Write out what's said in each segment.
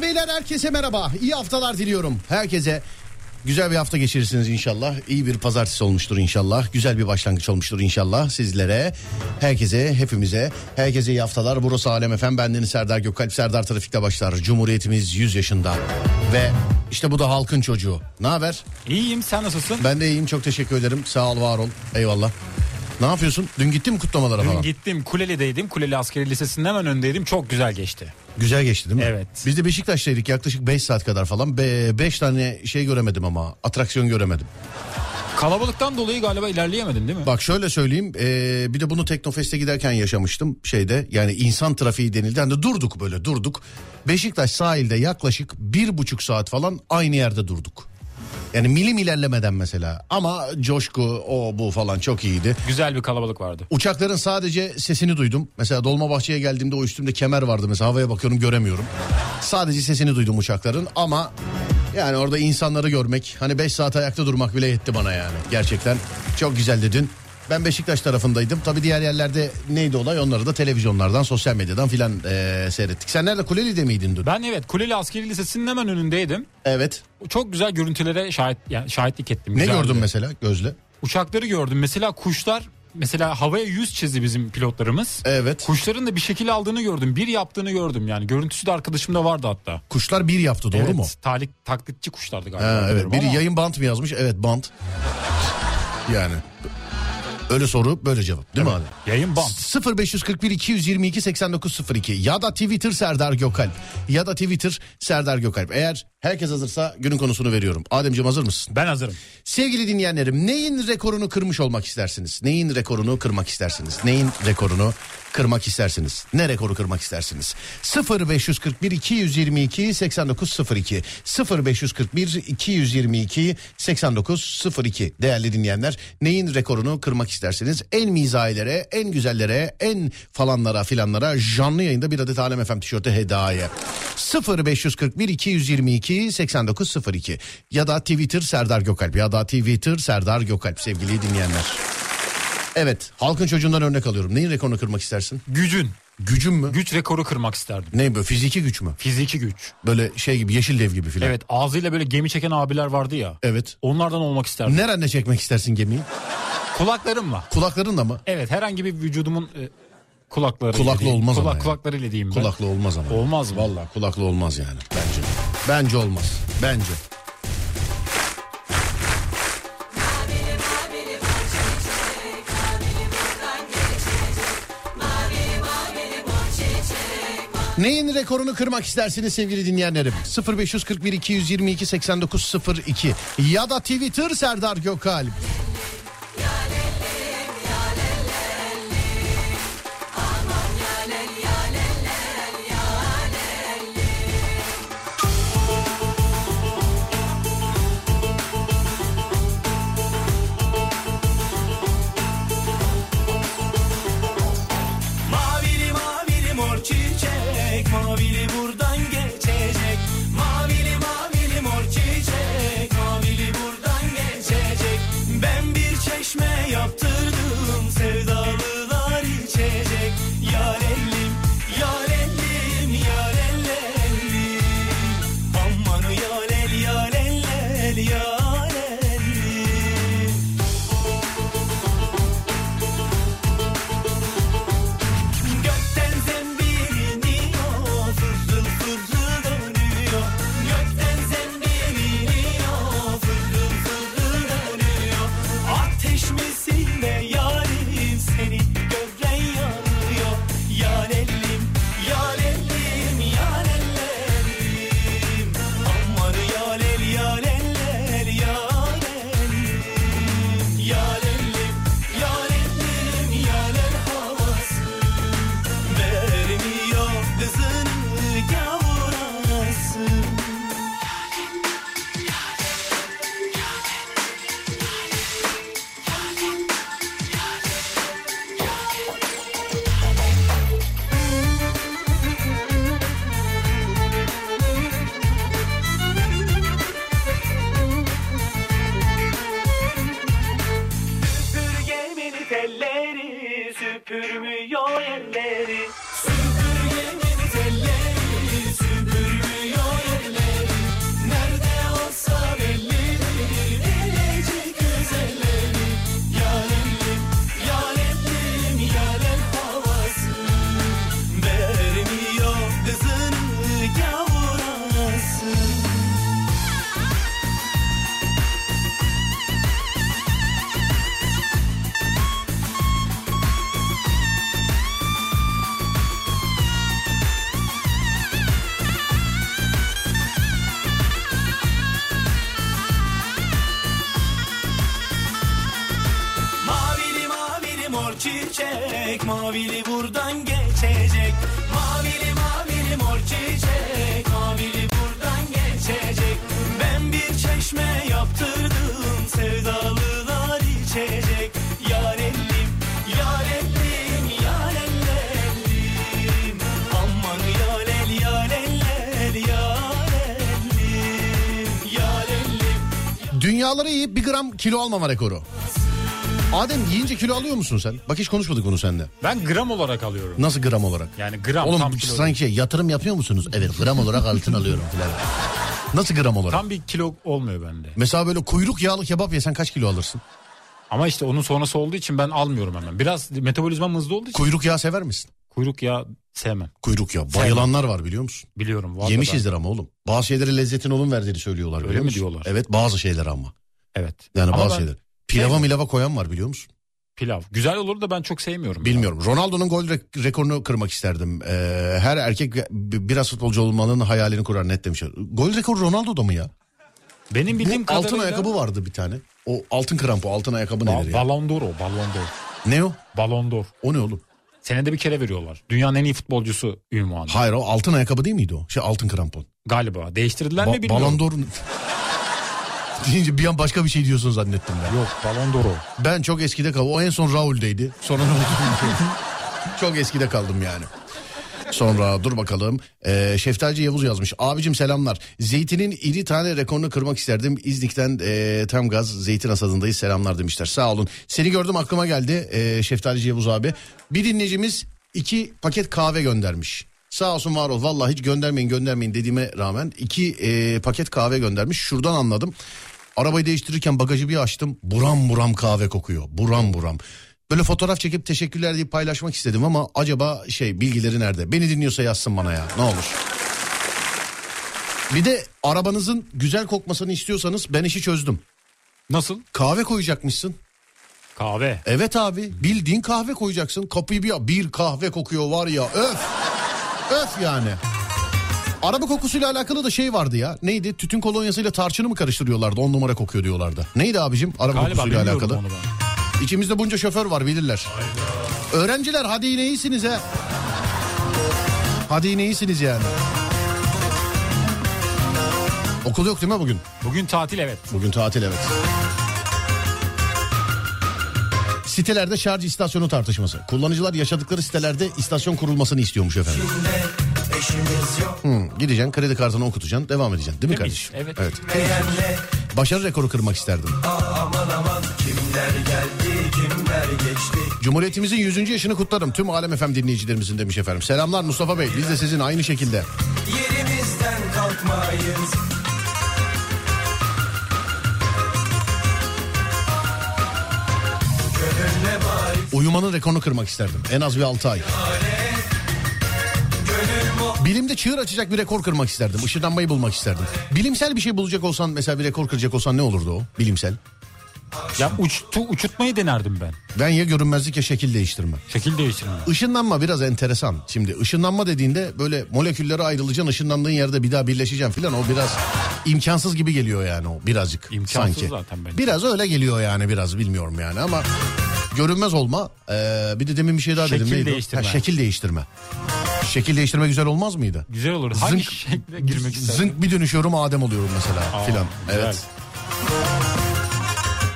Hanımlar beyler herkese merhaba. İyi haftalar diliyorum. Herkese güzel bir hafta geçirirsiniz inşallah. İyi bir pazartesi olmuştur inşallah. Güzel bir başlangıç olmuştur inşallah sizlere. Herkese, hepimize, herkese iyi haftalar. Burası Alem Efem. Bendeniz Serdar Gökalp. Serdar Trafik'te başlar. Cumhuriyetimiz 100 yaşında. Ve işte bu da halkın çocuğu. Ne haber? İyiyim sen nasılsın? Ben de iyiyim. Çok teşekkür ederim. Sağ ol, var ol. Eyvallah. Ne yapıyorsun? Dün gittin mi kutlamalara Dün falan? gittim Kuleli'deydim. Kuleli Askeri Lisesi'nin hemen önündeydim. Çok güzel geçti. Güzel geçti değil mi? Evet. Biz de Beşiktaş'taydık yaklaşık 5 saat kadar falan. 5 tane şey göremedim ama atraksiyon göremedim. Kalabalıktan dolayı galiba ilerleyemedin değil mi? Bak şöyle söyleyeyim ee, bir de bunu Teknofest'e giderken yaşamıştım şeyde yani insan trafiği denildi. Hani durduk böyle durduk. Beşiktaş sahilde yaklaşık bir buçuk saat falan aynı yerde durduk. Yani milim ilerlemeden mesela ama coşku o bu falan çok iyiydi. Güzel bir kalabalık vardı. Uçakların sadece sesini duydum. Mesela Dolmabahçe'ye geldiğimde o üstümde kemer vardı mesela havaya bakıyorum göremiyorum. Sadece sesini duydum uçakların ama yani orada insanları görmek hani 5 saat ayakta durmak bile yetti bana yani. Gerçekten çok güzeldi dün. Ben Beşiktaş tarafındaydım. Tabii diğer yerlerde neydi olay onları da televizyonlardan, sosyal medyadan filan eee, seyrettik. Sen nerede Kuleli'de miydin dün? Ben evet Kuleli Askeri Lisesi'nin hemen önündeydim. Evet. Çok güzel görüntülere şahit yani şahitlik ettim. Ne gördün mesela gözle? Uçakları gördüm. Mesela kuşlar mesela havaya yüz çizdi bizim pilotlarımız. Evet. Kuşların da bir şekil aldığını gördüm. Bir yaptığını gördüm yani. Görüntüsü de arkadaşımda vardı hatta. Kuşlar bir yaptı doğru evet, mu? Talik, taklitçi kuşlardı galiba. Ha, evet. Biri ama. yayın bant mı yazmış? Evet bant. Yani. Öyle soru böyle cevap değil mi abi? Yayın bant. 0541 222 8902 ya da Twitter Serdar Gökalp ya da Twitter Serdar Gökalp. Eğer Herkes hazırsa günün konusunu veriyorum. Ademciğim hazır mısın? Ben hazırım. Sevgili dinleyenlerim neyin rekorunu kırmış olmak istersiniz? Neyin rekorunu kırmak istersiniz? Neyin rekorunu kırmak istersiniz? Ne rekoru kırmak istersiniz? 0541 222 8902 0541 222 8902 değerli dinleyenler neyin rekorunu kırmak istersiniz? En mizahilere, en güzellere, en falanlara filanlara canlı yayında bir adet Alem FM tişörtü hediye. 0541 222 8902 ya da Twitter Serdar Gökalp ya da Twitter Serdar Gökalp sevgili dinleyenler. Evet halkın çocuğundan örnek alıyorum. Neyin rekorunu kırmak istersin? Gücün. Gücün mü? Güç rekoru kırmak isterdim. Ne bu fiziki güç mü? Fiziki güç. Böyle şey gibi yeşil dev gibi filan. Evet ağzıyla böyle gemi çeken abiler vardı ya. Evet. Onlardan olmak isterdim. Nerenle çekmek istersin gemiyi? Kulaklarımla. Kulaklarınla mı? Evet herhangi bir vücudumun e, kulakları. Kulaklı olmaz ama ya. Kulaklarıyla diyeyim ben. Kulaklı olmaz ama. Olmaz mı? Vallahi kulaklı olmaz yani bence. Bence olmaz. Bence. Neyin rekorunu kırmak istersiniz sevgili dinleyenlerim? 0541 222 8902 ya da Twitter Serdar Gökalp. Mavili Dünyaları yiyip bir gram kilo almama rekoru. Adem yiyince kilo alıyor musun sen? Bak hiç konuşmadık bunu seninle. Ben gram olarak alıyorum. Nasıl gram olarak? Yani gram Oğlum tam kilo. sanki şey, yatırım yapıyor musunuz? Evet gram olarak altın alıyorum filan. Nasıl gram olarak? Tam bir kilo olmuyor bende. Mesela böyle kuyruk yağlı kebap yesen kaç kilo alırsın? Ama işte onun sonrası olduğu için ben almıyorum hemen. Biraz metabolizmam hızlı olduğu için Kuyruk yağı sever misin? kuyruk yağı sevmem. Kuyruk yağı. Bayılanlar var biliyor musun? Biliyorum. Var Yemişizdir ama oğlum. Bazı şeylere lezzetin olun verdiğini söylüyorlar. Öyle mi musun? diyorlar? Evet bazı şeyler ama. Evet. Yani Ama bazı ben şeyler. Pilava sevmem. milava koyan var biliyor musun? Pilav. Güzel olur da ben çok sevmiyorum. Bilmiyorum. Ronaldo'nun gol re- rekorunu kırmak isterdim. Ee, her erkek biraz futbolcu olmanın hayalini kurar net demiş. Gol rekoru Ronaldo'da mı ya? Benim bildiğim Bu altın kadarıyla... ayakkabı vardı bir tane. O altın krampo, altın ayakkabı Ba- nedir ya? Ballon d'Or o. Ballon d'Or. Ne o? Ballon d'Or. O ne oğlum? Senede bir kere veriyorlar. Dünyanın en iyi futbolcusu ünvanı. Hayır o altın ayakkabı değil miydi o? Şey altın krampon. Galiba. Değiştirdiler mi Ba- bilmiyorum. Ballon d'Or... Deyince bir an başka bir şey diyorsun zannettim ben. Yok Ballon d'Or o. Ben çok eskide kaldım. O en son Raul'deydi. Sonra ne oldu. Çok eskide kaldım yani. Sonra dur bakalım. Ee, Şeftalci Yavuz yazmış. Abicim selamlar. Zeytinin iri tane rekorunu kırmak isterdim. İznik'ten e, tam gaz zeytin hasadındayız. Selamlar demişler. Sağ olun. Seni gördüm aklıma geldi e, Şeftalci Yavuz abi. Bir dinleyicimiz iki paket kahve göndermiş. Sağ olsun var ol. Vallahi hiç göndermeyin göndermeyin dediğime rağmen iki e, paket kahve göndermiş. Şuradan anladım. Arabayı değiştirirken bagajı bir açtım. Buram buram kahve kokuyor. Buram buram. Böyle fotoğraf çekip teşekkürler deyip paylaşmak istedim ama acaba şey bilgileri nerede? Beni dinliyorsa yazsın bana ya ne olur. Bir de arabanızın güzel kokmasını istiyorsanız ben işi çözdüm. Nasıl? Kahve koyacakmışsın. Kahve. Evet abi bildiğin kahve koyacaksın. Kapıyı bir bir kahve kokuyor var ya öf. öf yani. Araba kokusuyla alakalı da şey vardı ya. Neydi? Tütün kolonyasıyla tarçını mı karıştırıyorlardı? On numara kokuyor diyorlardı. Neydi abicim? Araba Galiba kokusuyla alakalı. İçimizde bunca şoför var bilirler. Öğrenciler hadi yine iyisiniz he. Hadi yine iyisiniz yani. Okul yok değil mi bugün? Bugün tatil evet. Bugün tatil evet. Sitelerde şarj istasyonu tartışması. Kullanıcılar yaşadıkları sitelerde istasyon kurulmasını istiyormuş efendim. Hmm, gideceksin kredi kartını okutacaksın devam edeceksin değil mi Demiş, kardeşim? evet. Başarı rekoru kırmak isterdim. Kimler geldi kimler geçti Cumhuriyetimizin 100. yaşını kutlarım tüm Alem FM dinleyicilerimizin demiş efendim. Selamlar Mustafa Bey biz de sizin aynı şekilde. Yerimizden kalkmayız Uyumanın rekorunu kırmak isterdim. En az bir 6 ay. Bilimde çığır açacak bir rekor kırmak isterdim. Işınlanmayı bulmak isterdim. Bilimsel bir şey bulacak olsan mesela bir rekor kıracak olsan ne olurdu o? Bilimsel. Ya uçtu, uçurtmayı denerdim ben. Ben ya görünmezlik ya şekil değiştirme. Şekil değiştirme. Işınlanma biraz enteresan. Şimdi ışınlanma dediğinde böyle moleküllere ayrılacaksın ışınlandığın yerde bir daha birleşeceksin filan o biraz imkansız gibi geliyor yani o birazcık İmkansız sanki. zaten bence. Biraz öyle geliyor yani biraz bilmiyorum yani ama görünmez olma ee, bir de demin bir şey daha dedim. Şekil Neydi o? değiştirme. Ha, şekil değiştirme. Şekil değiştirme güzel olmaz mıydı? Güzel olur. Hangi şekle girmek istersin? Zınk bir dönüşüyorum Adem oluyorum mesela Aa, filan. güzel. Evet.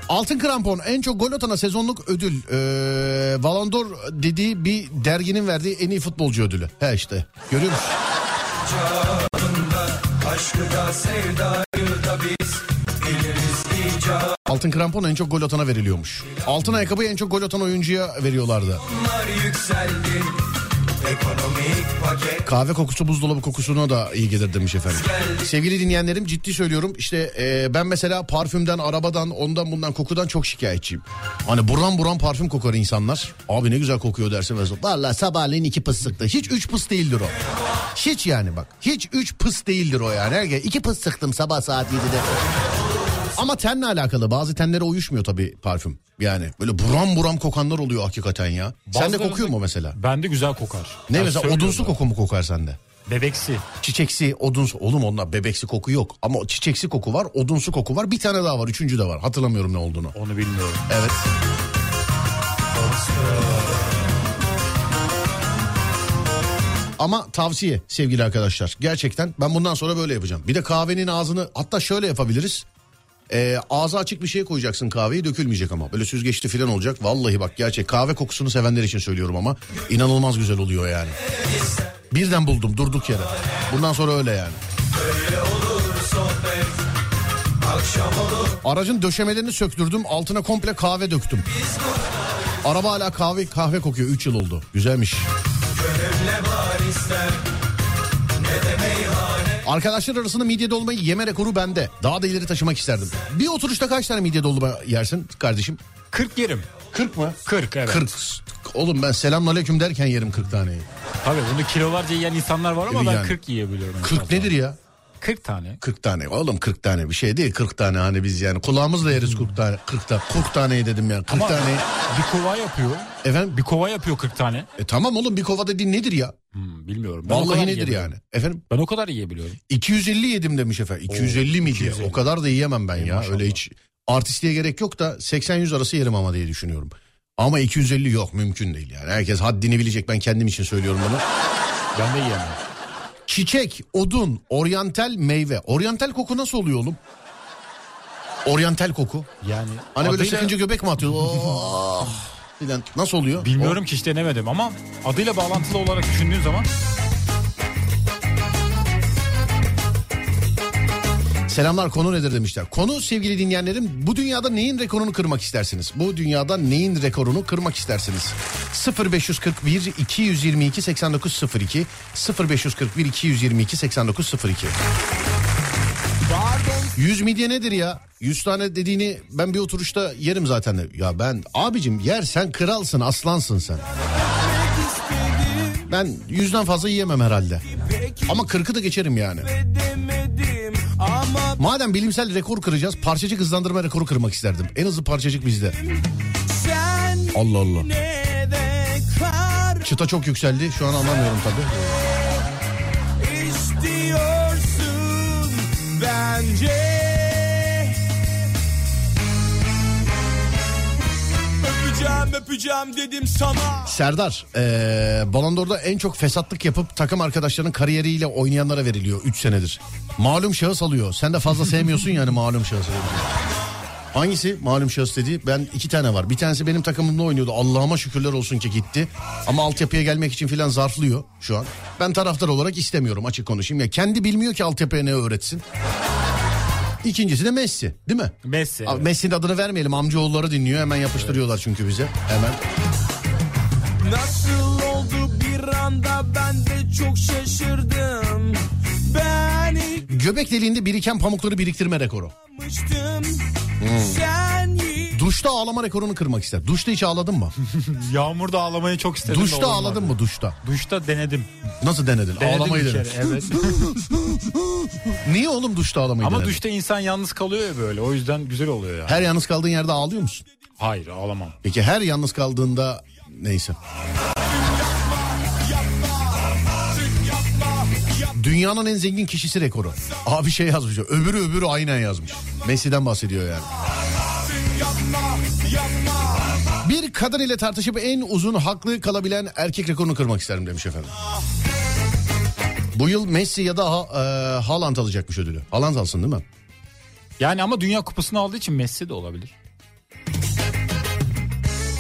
Altın krampon en çok gol atana sezonluk ödül. Ee, Ballon d'Or dediği bir derginin verdiği en iyi futbolcu ödülü. He işte görüyor musun? Altın krampon en çok gol atana veriliyormuş. Altın ayakkabıyı en çok gol atan oyuncuya veriyorlardı. yükseldi Ekonomik paket Kahve kokusu buzdolabı kokusuna da iyi gelir demiş efendim. Sevgili dinleyenlerim ciddi söylüyorum işte e, ben mesela parfümden, arabadan, ondan bundan kokudan çok şikayetçiyim. Hani buram buram parfüm kokar insanlar. Abi ne güzel kokuyor dersin mesela. Valla sabahleyin iki pıs sıktı. Hiç üç pıs değildir o. Hiç yani bak. Hiç üç pıs değildir o yani. Herkes iki pıs sıktım sabah saat 7'de. Ama tenle alakalı. Bazı tenlere uyuşmuyor tabii parfüm. Yani böyle buram buram kokanlar oluyor hakikaten ya. Sen de Bazılarında- kokuyor mu mesela? Bende güzel kokar. Ne Ya mesela odunsu koku mu kokar sende? Bebeksi. Çiçeksi, odunsu. Oğlum onlar bebeksi koku yok. Ama çiçeksi koku var, odunsu koku var. Bir tane daha var, üçüncü de var. Hatırlamıyorum ne olduğunu. Onu bilmiyorum. Evet. Ama tavsiye sevgili arkadaşlar. Gerçekten ben bundan sonra böyle yapacağım. Bir de kahvenin ağzını hatta şöyle yapabiliriz. Ee, ağzı açık bir şey koyacaksın kahveyi dökülmeyecek ama. Böyle süzgeçli falan olacak. Vallahi bak gerçek kahve kokusunu sevenler için söylüyorum ama. inanılmaz güzel oluyor yani. Birden buldum durduk yere. Bundan sonra öyle yani. Aracın döşemelerini söktürdüm. Altına komple kahve döktüm. Araba hala kahve kahve kokuyor. 3 yıl oldu. Güzelmiş. Arkadaşlar arasında midye dolmayı yeme rekoru bende. Daha da ileri taşımak isterdim. Bir oturuşta kaç tane midye dolma yersin kardeşim? 40 yerim. 40 mı? 40 evet. 40. Oğlum ben selamünaleyküm derken yerim 40 taneyi. Tabii bunu kilolarca yiyen insanlar var ama Tabii ben yani. 40 yiyebiliyorum. en 40 fazla. nedir ya? 40 tane. 40 tane. Oğlum 40 tane bir şey değil 40 tane hani biz yani kulağımızla yeriz 40 tane. 40 tane. 40 taneyi dedim yani 40 Ama tane. bir kova yapıyor. Efendim Bir kova yapıyor 40 tane. e tamam oğlum bir kova dediğin nedir ya? Hmm, bilmiyorum. Ben Vallahi nedir yani? Efendim Ben o kadar yiyebiliyorum. 250 yedim demiş efendim. 250 miydi? 250. O kadar da yiyemem ben Ey ya. maşallah. Öyle hiç artistliğe gerek yok da 80-100 arası yerim ama diye düşünüyorum. Ama 250 yok mümkün değil yani. Herkes haddini bilecek ben kendim için söylüyorum bunu. Ben de yiyemem. Çiçek, odun, oryantal meyve. Oryantal koku nasıl oluyor oğlum? Oryantal koku. Yani Hani böyle adıyla- sıkınca göbek mi atıyor? Oh! Nasıl oluyor? Bilmiyorum ki hiç denemedim ama adıyla bağlantılı olarak düşündüğün zaman Selamlar konu nedir demişler. Konu sevgili dinleyenlerim bu dünyada neyin rekorunu kırmak istersiniz? Bu dünyada neyin rekorunu kırmak istersiniz? 0541 222 8902 0541 222 8902 100 midye nedir ya? 100 tane dediğini ben bir oturuşta yerim zaten. de. Ya ben abicim yer sen kralsın aslansın sen. Ben yüzden fazla yiyemem herhalde. Ama 40'ı da geçerim yani. Ama Madem bilimsel rekor kıracağız parçacık hızlandırma rekoru kırmak isterdim. En hızlı parçacık bizde. sen Allah Allah. kar Çıta çok yükseldi şu an anlamıyorum tabii. istiyorsun bence. Öpeceğim öpeceğim dedim sana. Serdar ee, Ballon d'Or'da en çok fesatlık yapıp takım arkadaşlarının kariyeriyle oynayanlara veriliyor 3 senedir. Malum şahıs alıyor. Sen de fazla sevmiyorsun yani malum şahıs. Hangisi malum şahıs dedi? Ben iki tane var. Bir tanesi benim takımımda oynuyordu. Allah'ıma şükürler olsun ki gitti. Ama altyapıya gelmek için filan zarflıyor şu an. Ben taraftar olarak istemiyorum açık konuşayım. Ya kendi bilmiyor ki altyapıya ne öğretsin. İkincisi de Messi değil mi? Messi. Abi Messi'nin adını vermeyelim. Amcaoğulları dinliyor. Hemen yapıştırıyorlar çünkü bize. Hemen. Nasıl oldu bir anda ben de çok şaşırdım. Ben ilk Göbek deliğinde biriken pamukları biriktirme rekoru. yapmıştım. Hmm. Sen. Duşta ağlama rekorunu kırmak ister. Duşta hiç ağladın mı? Yağmurda ağlamayı çok istedim. Duşta ağladın mı duşta? Duşta denedim. Nasıl denedin? Denedim Ağlamayı bir denedin. kere, evet. Niye oğlum duşta ağlamayı Ama denedin? duşta insan yalnız kalıyor ya böyle. O yüzden güzel oluyor ya. Her yalnız kaldığın yerde ağlıyor musun? Hayır ağlamam. Peki her yalnız kaldığında neyse. Dünyanın en zengin kişisi rekoru. Abi şey yazmış. Öbürü öbürü aynen yazmış. Messi'den bahsediyor yani. Bir kadın ile tartışıp en uzun haklı kalabilen erkek rekorunu kırmak isterim demiş efendim. Bu yıl Messi ya da ha, e, Haaland alacakmış ödülü. Haaland alsın değil mi? Yani ama Dünya Kupası'nı aldığı için Messi de olabilir.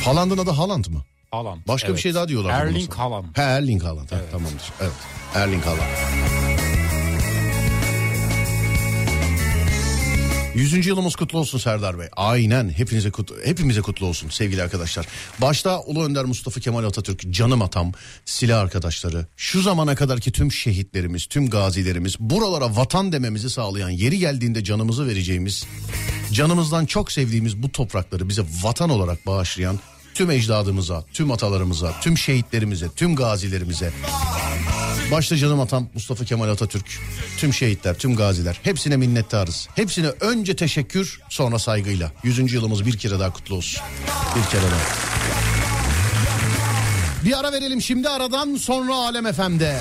Haaland'ın adı Haaland mı? Haaland. Başka evet. bir şey daha diyorlar. Erling Haaland. He Erling Haaland. Ha, Tamamdır. Evet. Erling Haaland. 100. yılımız kutlu olsun Serdar Bey. Aynen hepinize kutlu, hepimize kutlu olsun sevgili arkadaşlar. Başta Ulu Önder Mustafa Kemal Atatürk, canım atam, silah arkadaşları, şu zamana kadarki tüm şehitlerimiz, tüm gazilerimiz, buralara vatan dememizi sağlayan, yeri geldiğinde canımızı vereceğimiz, canımızdan çok sevdiğimiz bu toprakları bize vatan olarak bağışlayan tüm ecdadımıza, tüm atalarımıza, tüm şehitlerimize, tüm gazilerimize, Başta canım atam Mustafa Kemal Atatürk, tüm şehitler, tüm gaziler hepsine minnettarız. Hepsine önce teşekkür sonra saygıyla. 100. yılımız bir kere daha kutlu olsun. Bir kere daha. Bir ara verelim şimdi aradan sonra Alem FM'de.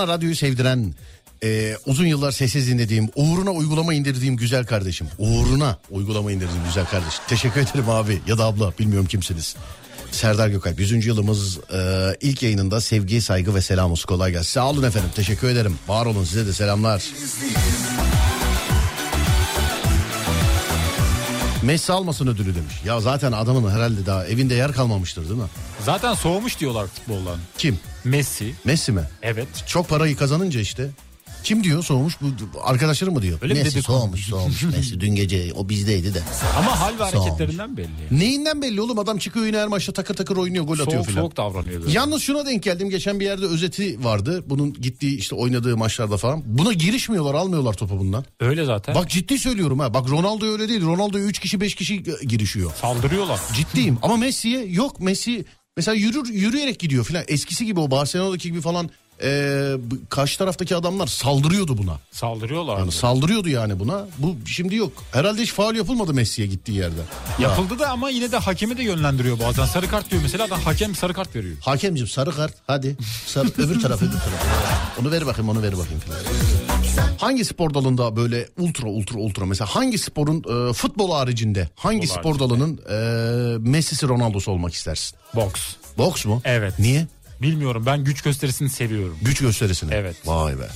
Bana radyoyu sevdiren, e, uzun yıllar sessiz dinlediğim, uğruna uygulama indirdiğim güzel kardeşim. Uğruna uygulama indirdiğim güzel kardeşim. Teşekkür ederim abi ya da abla bilmiyorum kimsiniz. Serdar Gökalp 100. yılımız e, ilk yayınında sevgi, saygı ve selam olsun. Kolay gelsin. Sağ olun efendim. Teşekkür ederim. Var olun size de selamlar. Messi almasın ödülü demiş. Ya zaten adamın herhalde daha evinde yer kalmamıştır değil mi? Zaten soğumuş diyorlar futboldan. Kim? Messi. Messi mi? Evet. Çok parayı kazanınca işte. Kim diyor soğumuş? Bu arkadaşları mı diyor? Öyle Messi dedik? soğumuş soğumuş. Messi dün gece o bizdeydi de. Ama hal ve Soğumuş. hareketlerinden belli. Neyinden belli oğlum adam çıkıyor yine her maçta takır takır oynuyor gol atıyor Soğuk filan. soğuk davranıyor böyle. Yalnız şuna denk geldim geçen bir yerde özeti vardı. Bunun gittiği işte oynadığı maçlarda falan. Buna girişmiyorlar almıyorlar topu bundan. Öyle zaten. Bak ciddi söylüyorum ha. Bak Ronaldo öyle değil. Ronaldo'ya 3 kişi 5 kişi girişiyor. Saldırıyorlar. Ciddiyim ama Messi'ye yok Messi mesela yürür yürüyerek gidiyor filan. Eskisi gibi o Barcelona'daki gibi falan bu- karşı taraftaki adamlar saldırıyordu buna. Saldırıyorlar. Yani saldırıyordu yani buna. Bu şimdi yok. Herhalde hiç faul yapılmadı Messi'ye gittiği yerde. Yapıldı da ama yine de hakemi de yönlendiriyor bazen. Sarı kart diyor mesela da hakem sarı kart veriyor. Hakemciğim sarı kart hadi. Sarı, öbür taraf öbür taraf. Onu ver bakayım onu ver bakayım filan. Hangi spor dalında böyle ultra ultra ultra mesela hangi sporun e, futbol haricinde hangi Futbol spor dalının e, Messi'si Ronaldo'su olmak istersin? Boks. Boks mu? Evet. Niye? Bilmiyorum ben güç gösterisini seviyorum. Güç gösterisini. Evet. Vay be.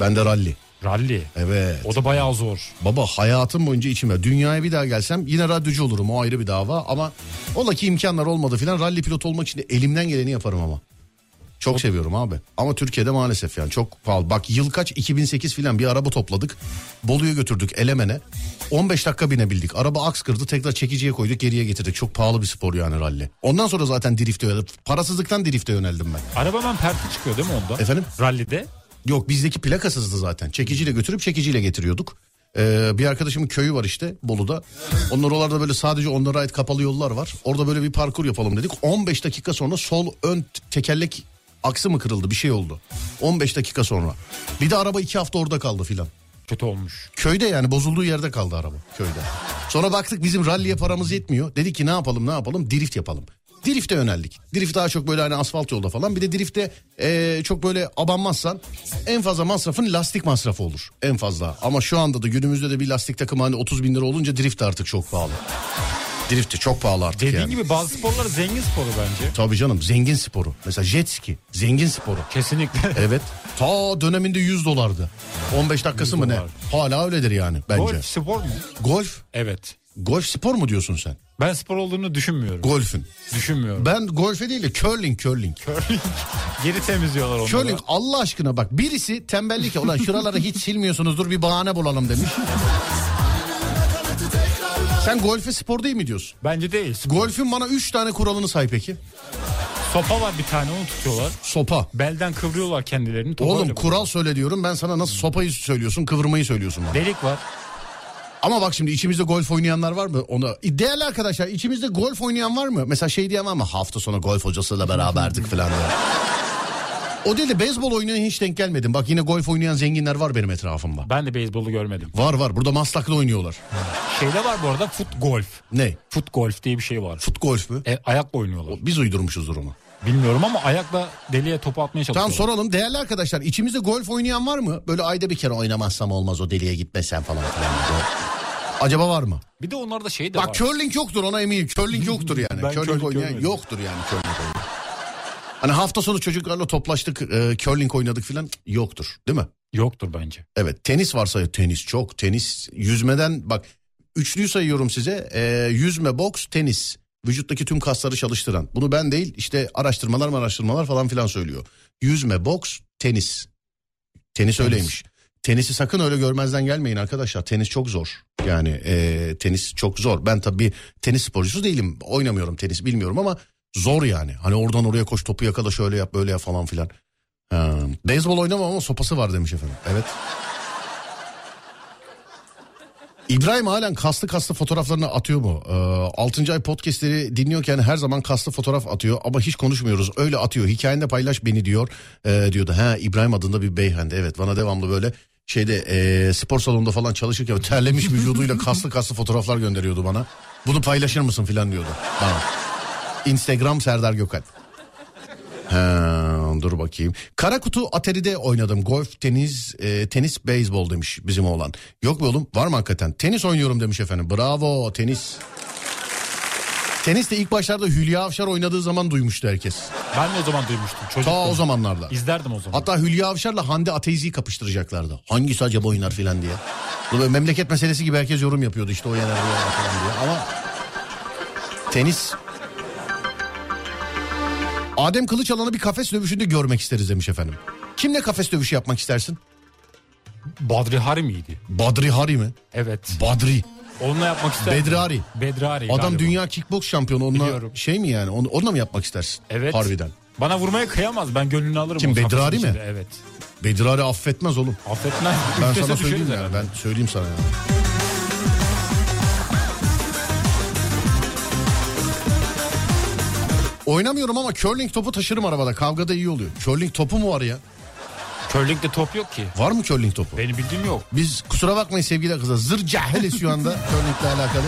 Ben de ralli. Rally. Evet. O da bayağı zor. Baba hayatım boyunca içime dünyaya bir daha gelsem yine radyocu olurum o ayrı bir dava ama ola ki imkanlar olmadı filan ralli pilotu olmak için de elimden geleni yaparım ama. Çok seviyorum abi. Ama Türkiye'de maalesef yani çok pahalı. Bak yıl kaç 2008 filan bir araba topladık. Bolu'ya götürdük Elemen'e. 15 dakika binebildik. Araba aks kırdı tekrar çekiciye koyduk geriye getirdik. Çok pahalı bir spor yani ralli. Ondan sonra zaten drifte yöneldim. Parasızlıktan drifte yöneldim ben. Araba hemen perti çıkıyor değil mi onda? Efendim? Rally'de. Yok bizdeki plakasızdı zaten. Çekiciyle götürüp çekiciyle getiriyorduk. Ee, bir arkadaşımın köyü var işte Bolu'da. Onlar oralarda böyle sadece onlara ait kapalı yollar var. Orada böyle bir parkur yapalım dedik. 15 dakika sonra sol ön tekerlek aksı mı kırıldı bir şey oldu. 15 dakika sonra. Bir de araba iki hafta orada kaldı filan. Kötü olmuş. Köyde yani bozulduğu yerde kaldı araba köyde. Sonra baktık bizim ralliye paramız yetmiyor. Dedik ki ne yapalım ne yapalım drift yapalım. Drift'e yöneldik. Drift daha çok böyle hani asfalt yolda falan. Bir de drift'te eee, çok böyle abanmazsan en fazla masrafın lastik masrafı olur. En fazla. Ama şu anda da günümüzde de bir lastik takımı hani 30 bin lira olunca drift artık çok pahalı. Drift de çok pahalı artık Dediğin yani. gibi bazı sporlar zengin sporu bence. Tabii canım zengin sporu. Mesela jet ski zengin sporu. Kesinlikle. Evet. Ta döneminde 100 dolardı. 15 dakikası 100 mı ne? dolar. Hala öyledir yani bence. Golf spor mu? Golf. Evet. Golf spor mu diyorsun sen? Ben spor olduğunu düşünmüyorum. Golfün. Düşünmüyorum. Ben golfe değil de curling curling. Geri temizliyorlar onları. Curling Allah aşkına bak birisi tembellik ya, ulan şuraları hiç silmiyorsunuzdur bir bahane bulalım demiş. Sen golfe spor değil mi diyorsun? Bence değil. Golfün bana 3 tane kuralını say peki. Sopa var bir tane onu tutuyorlar. Sopa. Belden kıvrıyorlar kendilerini. topa Oğlum kural söyle diyorum ben sana nasıl sopayı söylüyorsun kıvırmayı söylüyorsun bana. Delik var. Ama bak şimdi içimizde golf oynayanlar var mı? Ona değerli arkadaşlar içimizde golf oynayan var mı? Mesela şey diyen var mı? Hafta sonu golf hocasıyla beraberdik falan. O değil de beyzbol oynayan hiç denk gelmedim. Bak yine golf oynayan zenginler var benim etrafımda. Ben de beyzbolu görmedim. Var var burada Maslak'ta oynuyorlar. Şeyde var bu arada fut golf. Ne? Fut golf diye bir şey var. Fut golf mü? E, ayakla oynuyorlar. Biz uydurmuşuzdur onu. Bilmiyorum ama ayakla deliğe topu atmaya Tamam çalışıyorlar. soralım değerli arkadaşlar içimizde golf oynayan var mı? Böyle ayda bir kere oynamazsam olmaz o deliğe gitmesem falan filan. Acaba var mı? Bir de onlarda şey de Bak var. curling yoktur ona eminim. Curling yoktur yani. Ben curling, curling oynayan görmedim. yoktur yani curling oynayan. Hani hafta sonu çocuklarla toplaştık, e, curling oynadık filan yoktur, değil mi? Yoktur bence. Evet, tenis varsa tenis çok, tenis yüzmeden bak üçlüyü sayıyorum size. E, yüzme, boks, tenis. Vücuttaki tüm kasları çalıştıran. Bunu ben değil işte araştırmalar araştırmalar falan filan söylüyor. Yüzme, boks, tenis. Tenis öyleymiş. Tenisi sakın öyle görmezden gelmeyin arkadaşlar. Tenis çok zor. Yani e, tenis çok zor. Ben tabii tenis sporcusu değilim. Oynamıyorum tenis bilmiyorum ama zor yani. Hani oradan oraya koş topu yakala şöyle yap böyle yap falan filan. Ha, beyzbol oynamam ama sopası var demiş efendim. Evet. İbrahim halen kaslı kaslı fotoğraflarını atıyor mu? Ee, 6. ay podcastleri dinliyorken her zaman kaslı fotoğraf atıyor ama hiç konuşmuyoruz. Öyle atıyor. Hikayende paylaş beni diyor. Ee, diyordu. Ha İbrahim adında bir beyefendi. Evet bana devamlı böyle şeyde e, spor salonunda falan çalışırken terlemiş vücuduyla kaslı kaslı fotoğraflar gönderiyordu bana. Bunu paylaşır mısın filan diyordu bana. Instagram Serdar Gökalp. Ha, dur bakayım. Kara kutu Atari'de oynadım. Golf, tenis, e, tenis, beyzbol demiş bizim oğlan. Yok mu oğlum? Var mı hakikaten? Tenis oynuyorum demiş efendim. Bravo tenis. Tenis de ilk başlarda Hülya Avşar oynadığı zaman duymuştu herkes. Ben de o zaman duymuştum. Çocuktum. Ta o zamanlarda. İzlerdim o zaman. Hatta Hülya Avşar'la Hande Ateizi'yi kapıştıracaklardı. Hangisi acaba oynar filan diye. Bu böyle memleket meselesi gibi herkes yorum yapıyordu işte o yener bu yener falan diye. Ama tenis... Adem Kılıçalan'ı bir kafes dövüşünde görmek isteriz demiş efendim. Kimle kafes dövüşü yapmak istersin? Badri Hari miydi? Badri Hari mi? Evet. Badri. Onunla yapmak Hari. Bedri Hari Adam galiba. dünya kickbox şampiyonu. Onunla Biliyorum. şey mi yani? Onu, onunla mı yapmak istersin? Evet. Harbiden. Bana vurmaya kıyamaz. Ben gönlünü alırım. Kim, Bedri Hari mi? içinde. Evet. Bedri Hari affetmez oğlum. Affetmez. Ben Üflese sana söyleyeyim yani. herhalde. Ben söyleyeyim sana yani. Oynamıyorum ama curling topu taşırım arabada. Kavgada iyi oluyor. Curling topu mu var ya? Curling'de top yok ki. Var mı curling topu? Benim bildiğim yok. Biz kusura bakmayın sevgili kızlar. Zır cahiliz şu anda curlingle alakalı.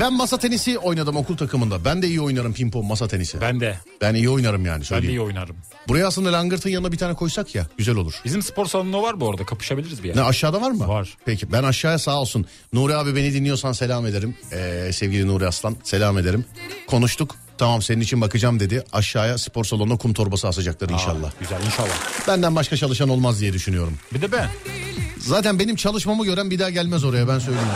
Ben masa tenisi oynadım okul takımında. Ben de iyi oynarım pimpon masa tenisi. Ben, Ben de. iyi oynarım yani Ben de söyleyeyim. iyi oynarım. Buraya aslında langırtın yanına bir tane koysak ya güzel olur. Bizim spor salonu var bu arada. Kapışabiliriz bir yer. Ne aşağıda var mı? Var. Peki ben aşağıya sağ olsun. Nuri abi beni dinliyorsan selam ederim. Ee, sevgili Nuri Aslan selam ederim. Konuştuk. Tamam senin için bakacağım dedi. Aşağıya spor salonuna kum torbası asacaklar inşallah. Aa, güzel inşallah. Benden başka çalışan olmaz diye düşünüyorum. Bir de ben. Zaten benim çalışmamı gören bir daha gelmez oraya ben söyleyeyim.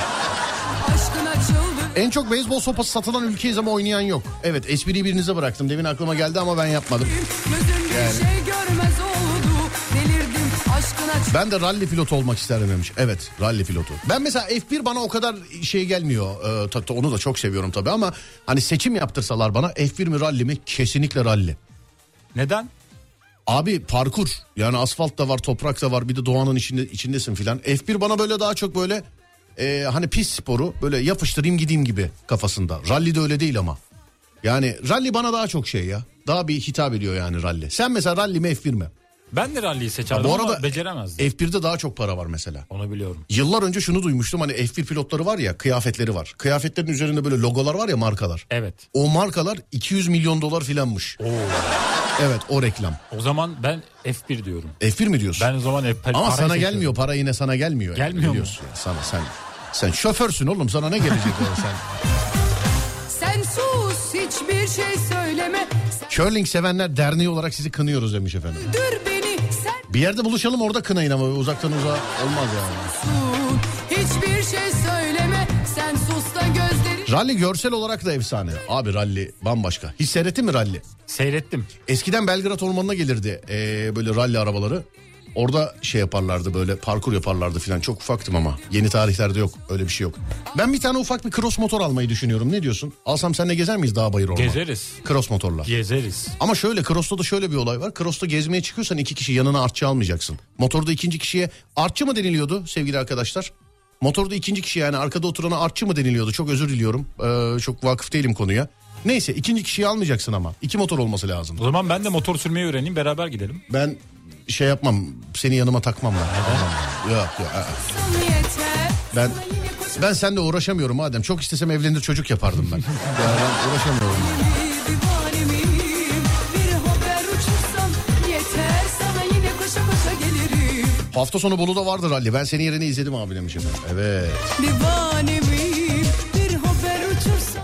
En çok beyzbol sopası satılan ülkeyiz ama oynayan yok. Evet espriyi birinize bıraktım. Demin aklıma geldi ama ben yapmadım. Bir şey görmez oldu. Delirdim aşkına Ben de ralli pilotu olmak isterdim demiş. Evet ralli pilotu. Ben mesela F1 bana o kadar şey gelmiyor. Ee, ta- ta- onu da çok seviyorum tabii ama hani seçim yaptırsalar bana F1 mi ralli mi? Kesinlikle ralli. Neden? Abi parkur yani asfalt da var toprak da var bir de doğanın içinde içindesin filan. F1 bana böyle daha çok böyle e, hani pis sporu böyle yapıştırayım gideyim gibi kafasında. Rally de öyle değil ama. Yani rally bana daha çok şey ya. Daha bir hitap ediyor yani rally. Sen mesela rally mi F1 mi? Ben de rally'yi seçerdim bu ama arada beceremezdim. F1'de daha çok para var mesela. Onu biliyorum. Yıllar önce şunu duymuştum hani F1 pilotları var ya kıyafetleri var. Kıyafetlerin üzerinde böyle logolar var ya markalar. Evet. O markalar 200 milyon dolar filanmış. Oo. Evet o reklam. O zaman ben F1 diyorum. F1 mi diyorsun? Ben o zaman F1 Ama sana seçiyorum. gelmiyor para yine sana gelmiyor. yani, Gelmiyor mu? biliyorsun ya. Sana sen sen şoförsün oğlum sana ne gelecek ya sen? Sen sus hiçbir şey söyleme. Curling sevenler derneği olarak sizi kınıyoruz demiş efendim. Dur beni sen Bir yerde buluşalım orada kınayın ama uzaktan uzağa olmaz yani. sus. Hiçbir şey söyleme. Sen sus da gözlerin. Rally görsel olarak da efsane. Abi rally bambaşka. Hiç seyrettin mi rally? Seyrettim. Eskiden Belgrad Ormanı'na gelirdi ee, böyle rally arabaları. Orada şey yaparlardı böyle parkur yaparlardı filan. Çok ufaktım ama. Yeni tarihlerde yok. Öyle bir şey yok. Ben bir tane ufak bir cross motor almayı düşünüyorum. Ne diyorsun? Alsam seninle gezer miyiz dağ bayır orman? Gezeriz. Cross motorla. Gezeriz. Ama şöyle Cross'ta da şöyle bir olay var. Cross'ta gezmeye çıkıyorsan iki kişi yanına artçı almayacaksın. Motorda ikinci kişiye artçı mı deniliyordu sevgili arkadaşlar? Motorda ikinci kişi yani arkada oturana artçı mı deniliyordu? Çok özür diliyorum. Ee, çok vakıf değilim konuya. Neyse ikinci kişiyi almayacaksın ama. iki motor olması lazım. O zaman ben de motor sürmeyi öğreneyim beraber gidelim. Ben şey yapmam. Seni yanıma takmam ben. Tamam. Yok yok. Ben ben seninle uğraşamıyorum madem. Çok istesem evlenir çocuk yapardım ben. Yani ben uğraşamıyorum. Hafta sonu Bolu'da vardı ralli. Ben senin yerine izledim abi demiş efendim. Evet. Divane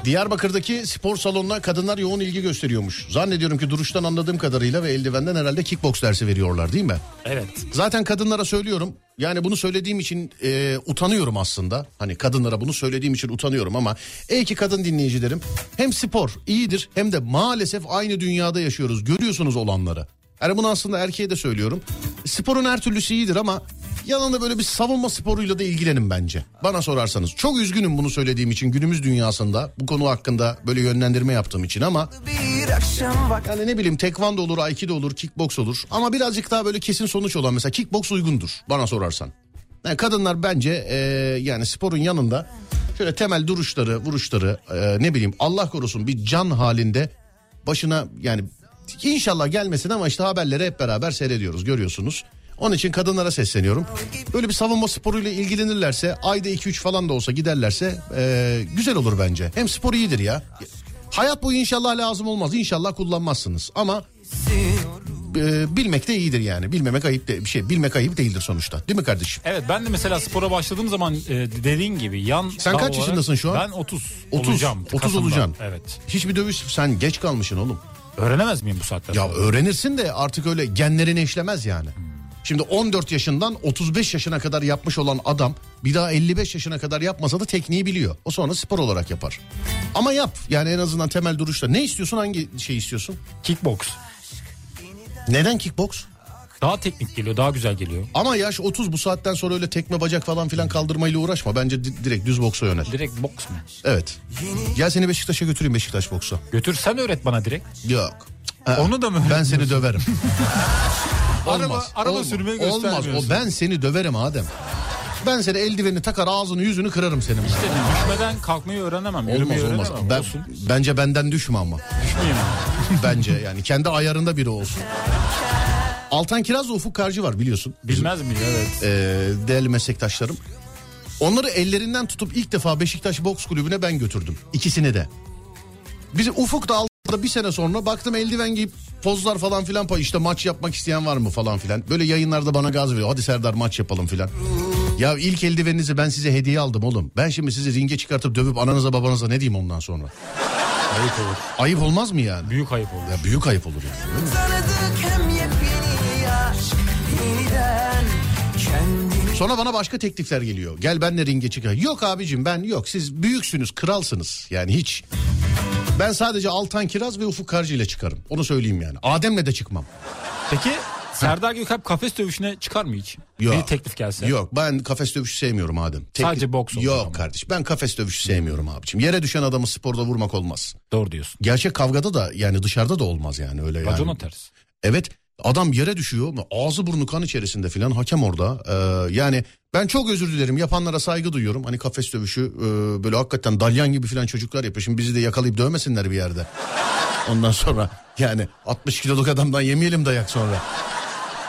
Diyarbakır'daki spor salonuna kadınlar yoğun ilgi gösteriyormuş. Zannediyorum ki duruştan anladığım kadarıyla ve eldivenden herhalde kickbox dersi veriyorlar değil mi? Evet. Zaten kadınlara söylüyorum. Yani bunu söylediğim için e, utanıyorum aslında. Hani kadınlara bunu söylediğim için utanıyorum ama ey ki kadın dinleyicilerim hem spor iyidir hem de maalesef aynı dünyada yaşıyoruz. Görüyorsunuz olanları. Yani bunu aslında erkeğe de söylüyorum. Sporun her türlüsü iyidir ama yanında böyle bir savunma sporuyla da ilgilenin bence. Bana sorarsanız. Çok üzgünüm bunu söylediğim için günümüz dünyasında bu konu hakkında böyle yönlendirme yaptığım için ama yani ne bileyim tekvando olur, aikido olur, kickbox olur. Ama birazcık daha böyle kesin sonuç olan mesela kickbox uygundur bana sorarsan. Yani kadınlar bence e, yani sporun yanında şöyle temel duruşları, vuruşları e, ne bileyim Allah korusun bir can halinde başına yani inşallah gelmesin ama işte haberleri hep beraber seyrediyoruz görüyorsunuz. Onun için kadınlara sesleniyorum. Böyle bir savunma sporuyla ilgilenirlerse ayda 2-3 falan da olsa giderlerse e, güzel olur bence. Hem spor iyidir ya. Hayat boyu inşallah lazım olmaz. İnşallah kullanmazsınız. Ama e, bilmek de iyidir yani. Bilmemek ayıp de bir şey. Bilmek ayıp değildir sonuçta. Değil mi kardeşim? Evet ben de mesela spora başladığım zaman e, dediğin gibi yan Sen kaç olarak- yaşındasın şu an? Ben 30. 30, olacağım. 30 Kasım'da. olacaksın. Evet. Hiçbir dövüş sen geç kalmışsın oğlum. Öğrenemez miyim bu saatten Ya sonra? öğrenirsin de artık öyle genlerini işlemez yani. Şimdi 14 yaşından 35 yaşına kadar yapmış olan adam bir daha 55 yaşına kadar yapmasa da tekniği biliyor. O sonra spor olarak yapar. Ama yap yani en azından temel duruşta. Ne istiyorsun hangi şey istiyorsun? Kickbox. Neden kickbox? Daha teknik geliyor daha güzel geliyor. Ama yaş 30 bu saatten sonra öyle tekme bacak falan filan kaldırmayla uğraşma. Bence di- direkt düz boksa yönel. Direkt boks mu? Evet. Gel seni Beşiktaş'a götüreyim Beşiktaş boksa. Götür sen öğret bana direkt. Yok. Onu da mı Ben seni döverim. Araba- araba olmaz. sürmeyi Olmaz. O ben seni döverim Adem. Ben seni eldivenini takar ağzını yüzünü kırarım senin. düşmeden kalkmayı öğrenemem. Olmaz Yürümeyi olmaz. öğrenemem. Ben, Olsun. bence benden düşme ama. Düşmeyeyim. Bence yani kendi ayarında biri olsun. Altan Kiraz da Ufuk Karcı var biliyorsun. Bizim, Bilmez miyim? Evet. e, değerli meslektaşlarım. Onları ellerinden tutup ilk defa Beşiktaş Boks Kulübü'ne ben götürdüm. İkisini de. Bizi Ufuk da aldı bir sene sonra baktım eldiven giyip pozlar falan filan işte maç yapmak isteyen var mı falan filan. Böyle yayınlarda bana gaz veriyor. Hadi Serdar maç yapalım filan. Ya ilk eldiveninizi ben size hediye aldım oğlum. Ben şimdi sizi ringe çıkartıp dövüp ananıza babanıza ne diyeyim ondan sonra? Ayıp olur. Ayıp olmaz mı yani? Büyük ayıp olur. Ya büyük ayıp olur yani. Sonra bana başka teklifler geliyor. Gel benle ringe çıkar. Yok abicim ben yok. Siz büyüksünüz, kralsınız. Yani hiç. Ben sadece Altan Kiraz ve Ufuk Karcı ile çıkarım. Onu söyleyeyim yani. Adem'le de çıkmam. Peki Serdar Gökalp kafes dövüşüne çıkar mı hiç? Yok. Bir teklif gelse. Yok ben kafes dövüşü sevmiyorum Adem. Teklif- Sadece boks olur Yok ama. kardeş ben kafes dövüşü sevmiyorum abicim. Yere düşen adamı sporda vurmak olmaz. Doğru diyorsun. Gerçek kavgada da yani dışarıda da olmaz yani öyle yani. Racona ters. Evet adam yere düşüyor ağzı burnu kan içerisinde filan hakem orada. Ee, yani ben çok özür dilerim yapanlara saygı duyuyorum. Hani kafes dövüşü e, böyle hakikaten dalyan gibi filan çocuklar yapıyor. Şimdi bizi de yakalayıp dövmesinler bir yerde. Ondan sonra yani 60 kiloluk adamdan yemeyelim dayak sonra.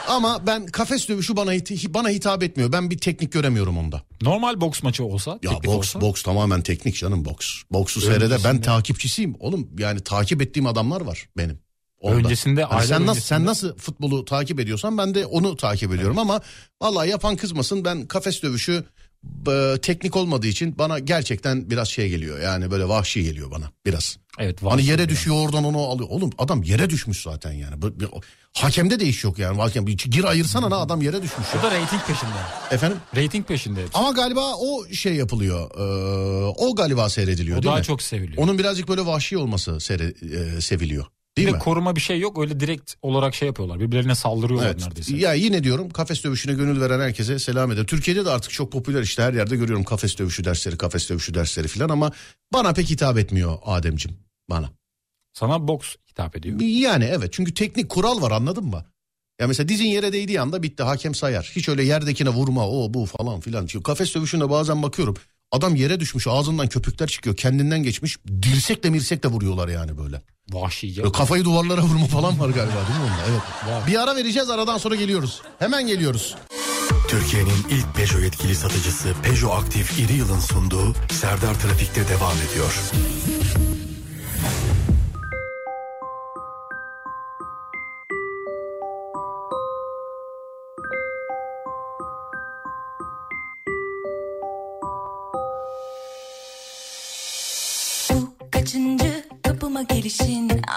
Ama ben kafes dövüşü bana hit- bana hitap etmiyor. Ben bir teknik göremiyorum onda. Normal boks maçı olsa. Ya boks olsa, boks tamamen teknik canım boks. Boksu seyrede ben takipçisiyim. Oğlum yani takip ettiğim adamlar var benim. Onda. Öncesinde, Hani aylar sen nasıl öncesinde- sen nasıl futbolu takip ediyorsan ben de onu takip ediyorum ama vallahi yapan kızmasın ben kafes dövüşü e, teknik olmadığı için bana gerçekten biraz şey geliyor. Yani böyle vahşi geliyor bana biraz. Evet, var Hani yere biraz. düşüyor oradan onu alıyor. Oğlum adam yere düşmüş zaten yani. Bu- hakemde de iş yok yani. Hakem gir ayırsana na adam yere düşmüş. O da reyting peşinde. Efendim? Reyting peşinde. hepsi. Ama galiba o şey yapılıyor. e, o galiba seyrediliyor O değil daha mi? çok seviliyor. Onun birazcık böyle vahşi olması seyre, e, seviliyor. Değil bir mi? koruma bir şey yok. Öyle direkt olarak şey yapıyorlar. Birbirlerine saldırıyorlar Evet. neredeyse. Ya yine diyorum kafes dövüşüne gönül veren herkese selam ederim. Türkiye'de de artık çok popüler işte her yerde görüyorum kafes dövüşü dersleri, kafes dövüşü dersleri falan ama bana pek hitap etmiyor Ademcim bana. Sana boks hitap ediyor. Yani evet çünkü teknik kural var anladın mı? Ya mesela dizin yere değdiği anda bitti hakem sayar. Hiç öyle yerdekine vurma o bu falan filan. Çünkü kafes dövüşünde bazen bakıyorum adam yere düşmüş ağzından köpükler çıkıyor kendinden geçmiş dirsekle mirsekle vuruyorlar yani böyle. Vahşice. Böyle kafayı duvarlara vurma falan var galiba değil mi onda? Evet. Bir ara vereceğiz aradan sonra geliyoruz. Hemen geliyoruz. Türkiye'nin ilk Peugeot yetkili satıcısı Peugeot Aktif İri Yıl'ın sunduğu Serdar Trafik'te devam ediyor.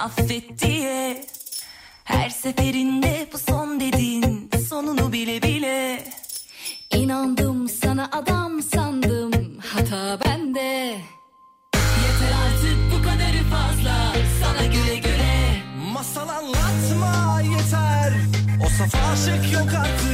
Affet diye. Her seferinde bu son dedin sonunu bile bile. İnandım sana adam sandım hata bende. Yeter artık bu kadarı fazla sana güle güle. Masal anlatma yeter. O saf aşık yok artık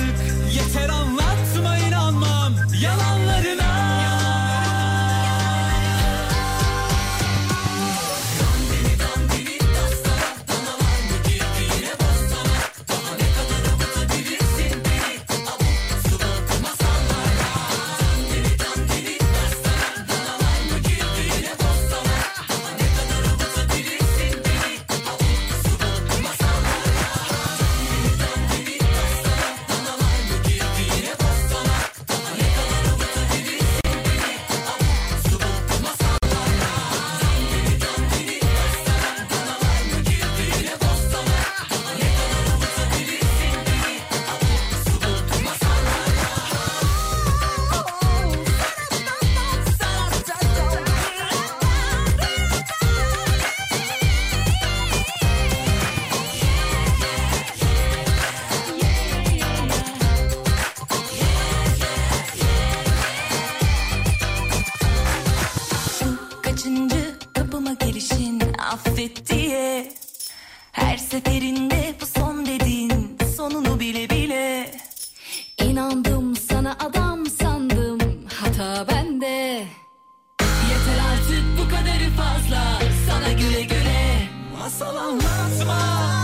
Masal anlatma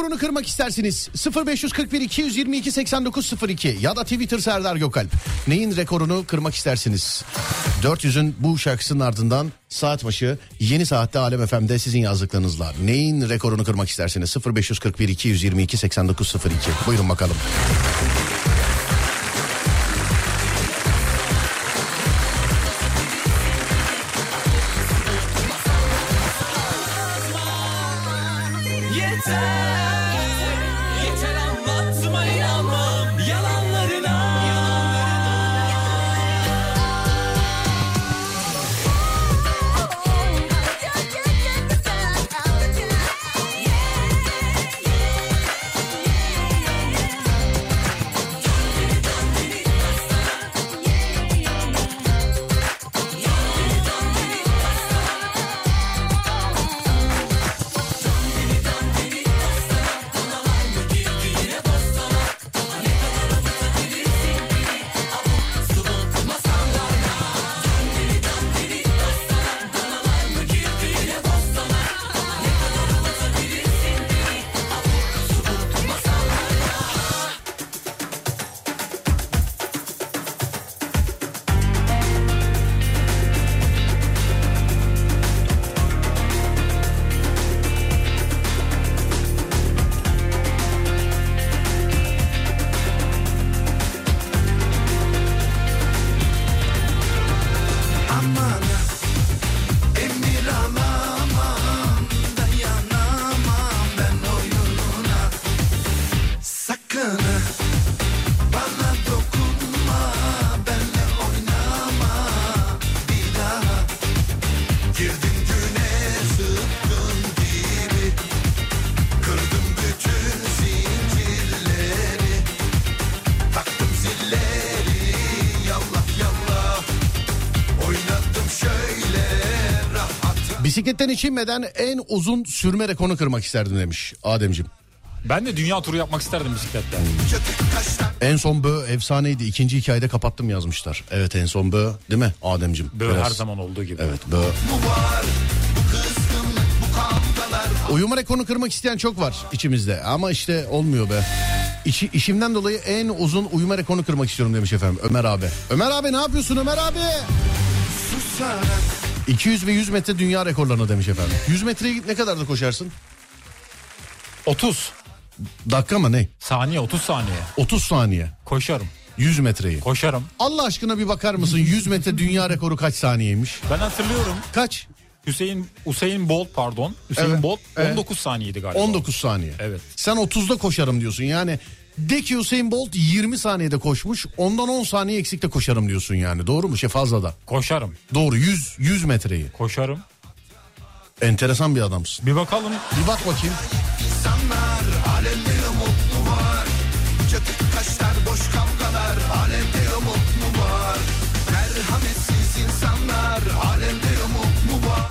rekorunu kırmak istersiniz? 0541 222 8902 ya da Twitter Serdar Gökalp. Neyin rekorunu kırmak istersiniz? 400'ün bu şarkısının ardından saat başı yeni saatte Alem FM'de sizin yazdıklarınızla. Neyin rekorunu kırmak istersiniz? 0541 222 8902. Buyurun bakalım. Rahat Bisikletten hiç inmeden en uzun sürme rekorunu kırmak isterdim demiş Ademciğim. Ben de dünya turu yapmak isterdim bisikletle. En son bö efsaneydi. İkinci hikayede kapattım yazmışlar. Evet en son bö değil mi Ademciğim? Böyle Biraz- her zaman olduğu gibi. Evet bö. Uyuma rekorunu kırmak isteyen çok var içimizde ama işte olmuyor be. İşi, işimden dolayı en uzun uyuma rekorunu kırmak istiyorum demiş efendim Ömer abi. Ömer abi ne yapıyorsun Ömer abi? susarak 200 ve 100 metre dünya rekorlarına demiş efendim. 100 metreyi ne kadar da koşarsın? 30 Dakika mı ne? saniye 30 saniye. 30 saniye. Koşarım. 100 metreyi. Koşarım. Allah aşkına bir bakar mısın 100 metre dünya rekoru kaç saniyeymiş? Ben hatırlıyorum. Kaç? Hüseyin Usain Bolt pardon. Hüseyin Evet, Bolt evet. 19 saniyeydi galiba. 19 saniye. Evet. Sen 30'da koşarım diyorsun yani. De ki Usain Bolt 20 saniyede koşmuş. Ondan 10 saniye eksikte koşarım diyorsun yani. Doğru mu? Şey fazla da. Koşarım. Doğru 100 100 metreyi. Koşarım. Enteresan bir adamsın. Bir bakalım. Bir bak bakayım. insanlar Alemde umut mu var Çatık kaşlar boş kavgalar Alemde umut mu var Merhametsiz insanlar Alemde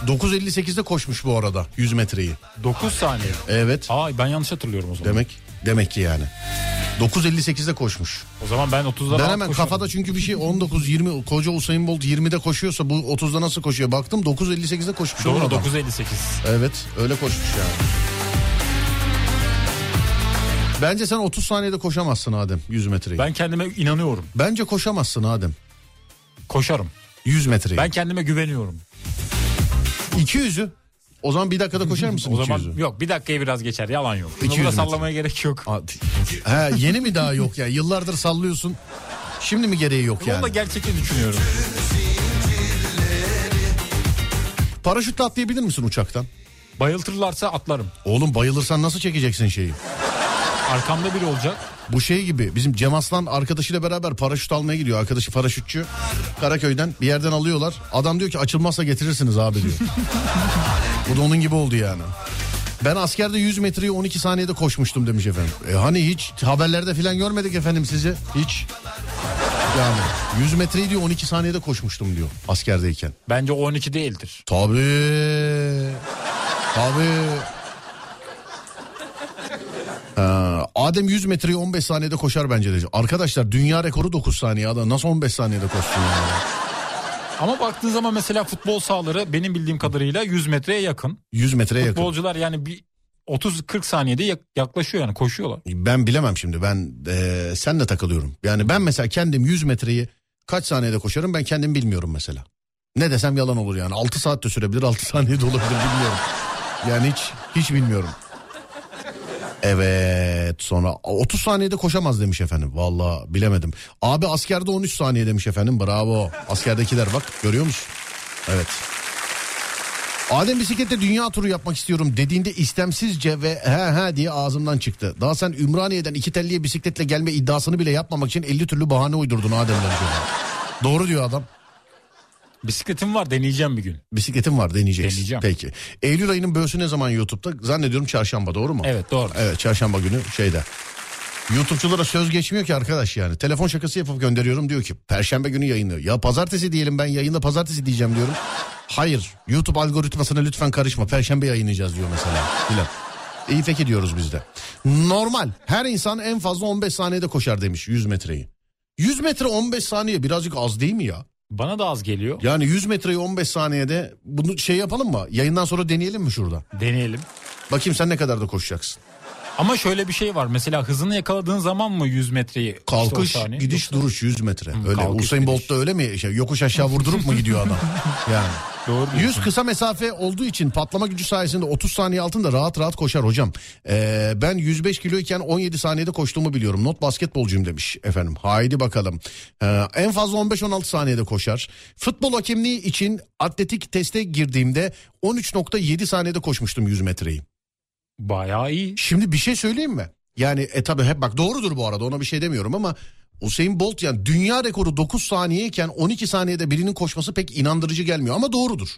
9.58'de koşmuş bu arada 100 metreyi. 9 saniye. Evet. Aa ben yanlış hatırlıyorum o zaman. Demek demek ki yani. 9.58'de koşmuş. O zaman ben 30'da Ben hemen koşarım. kafada çünkü bir şey 19 20 koca Usain Bolt 20'de koşuyorsa bu 30'da nasıl koşuyor baktım 9.58'de koşmuş Doğru adam. 9.58. Evet öyle koşmuş yani. Bence sen 30 saniyede koşamazsın Adem 100 metreyi. Ben kendime inanıyorum. Bence koşamazsın Adem Koşarım. 100 metreyi. Ben kendime güveniyorum. 200'ü o zaman bir dakikada koşar mısın O zaman 200'ü? yok bir dakikaya biraz geçer yalan yok. Bunu 200 burada metre. sallamaya gerek yok. He, yeni mi daha yok ya? Yıllardır sallıyorsun. Şimdi mi gereği yok da yani? gerçekten düşünüyorum. Paraşütle atlayabilir misin uçaktan? Bayıltırlarsa atlarım. Oğlum bayılırsan nasıl çekeceksin şeyi? Arkamda biri olacak. Bu şey gibi bizim Cem Aslan arkadaşıyla beraber paraşüt almaya gidiyor. Arkadaşı paraşütçü Karaköy'den bir yerden alıyorlar. Adam diyor ki açılmazsa getirirsiniz abi diyor. Bu da onun gibi oldu yani. Ben askerde 100 metreyi 12 saniyede koşmuştum demiş efendim. E hani hiç haberlerde falan görmedik efendim sizi. Hiç. Yani 100 metreyi diyor 12 saniyede koşmuştum diyor askerdeyken. Bence 12 değildir. Tabii. Tabii. Ha, Adem 100 metreyi 15 saniyede koşar bence de. Arkadaşlar dünya rekoru 9 saniye. Adam nasıl 15 saniyede koşsun yani? Ama baktığın zaman mesela futbol sahaları benim bildiğim kadarıyla 100 metreye yakın. 100 metreye yakın. Futbolcular yani bir 30-40 saniyede yak- yaklaşıyor yani koşuyorlar. Ben bilemem şimdi. Ben e, senle takılıyorum. Yani ben mesela kendim 100 metreyi kaç saniyede koşarım ben kendim bilmiyorum mesela. Ne desem yalan olur yani. 6 saat de sürebilir 6 saniyede olabilir bilmiyorum. Yani hiç hiç bilmiyorum. Evet sonra 30 saniyede koşamaz demiş efendim. Valla bilemedim. Abi askerde 13 saniye demiş efendim. Bravo. Askerdekiler bak görüyor musun? Evet. Adem bisiklette dünya turu yapmak istiyorum dediğinde istemsizce ve he he diye ağzımdan çıktı. Daha sen Ümraniye'den iki telliye bisikletle gelme iddiasını bile yapmamak için 50 türlü bahane uydurdun Adem. Doğru diyor adam. Bisikletim var deneyeceğim bir gün. Bisikletim var deneyeceksin. Deneyeceğim. Peki. Eylül ayının böğsü ne zaman YouTube'da? Zannediyorum çarşamba doğru mu? Evet doğru. Evet çarşamba günü şeyde. YouTube'culara söz geçmiyor ki arkadaş yani. Telefon şakası yapıp gönderiyorum diyor ki perşembe günü yayınlıyor. Ya pazartesi diyelim ben yayında pazartesi diyeceğim diyorum. Hayır YouTube algoritmasına lütfen karışma perşembe yayınlayacağız diyor mesela. Filan. İyi peki diyoruz biz de. Normal her insan en fazla 15 saniyede koşar demiş 100 metreyi. 100 metre 15 saniye birazcık az değil mi ya? Bana da az geliyor. Yani 100 metreyi 15 saniyede bunu şey yapalım mı? Yayından sonra deneyelim mi şurada? Deneyelim. Bakayım sen ne kadar da koşacaksın. Ama şöyle bir şey var. Mesela hızını yakaladığın zaman mı 100 metreyi? işte Kalkış, saniye? gidiş, Yoksa- duruş 100 metre. Hı, Öyle kalkış, Usain. Bolt'ta öyle mi? Şey, yokuş aşağı vurdurup mu gidiyor adam? Yani. Doğru 100 diyorsun. kısa mesafe olduğu için patlama gücü sayesinde 30 saniye altında rahat rahat koşar hocam. Ee, ben 105 kiloyken 17 saniyede koştuğumu biliyorum. Not basketbolcuyum demiş efendim. Haydi bakalım. Ee, en fazla 15-16 saniyede koşar. Futbol hakemliği için atletik teste girdiğimde 13.7 saniyede koşmuştum 100 metreyi. Bayağı iyi. Şimdi bir şey söyleyeyim mi? Yani e tabi hep bak doğrudur bu arada ona bir şey demiyorum ama Usain Bolt yani dünya rekoru 9 saniyeyken 12 saniyede birinin koşması pek inandırıcı gelmiyor ama doğrudur.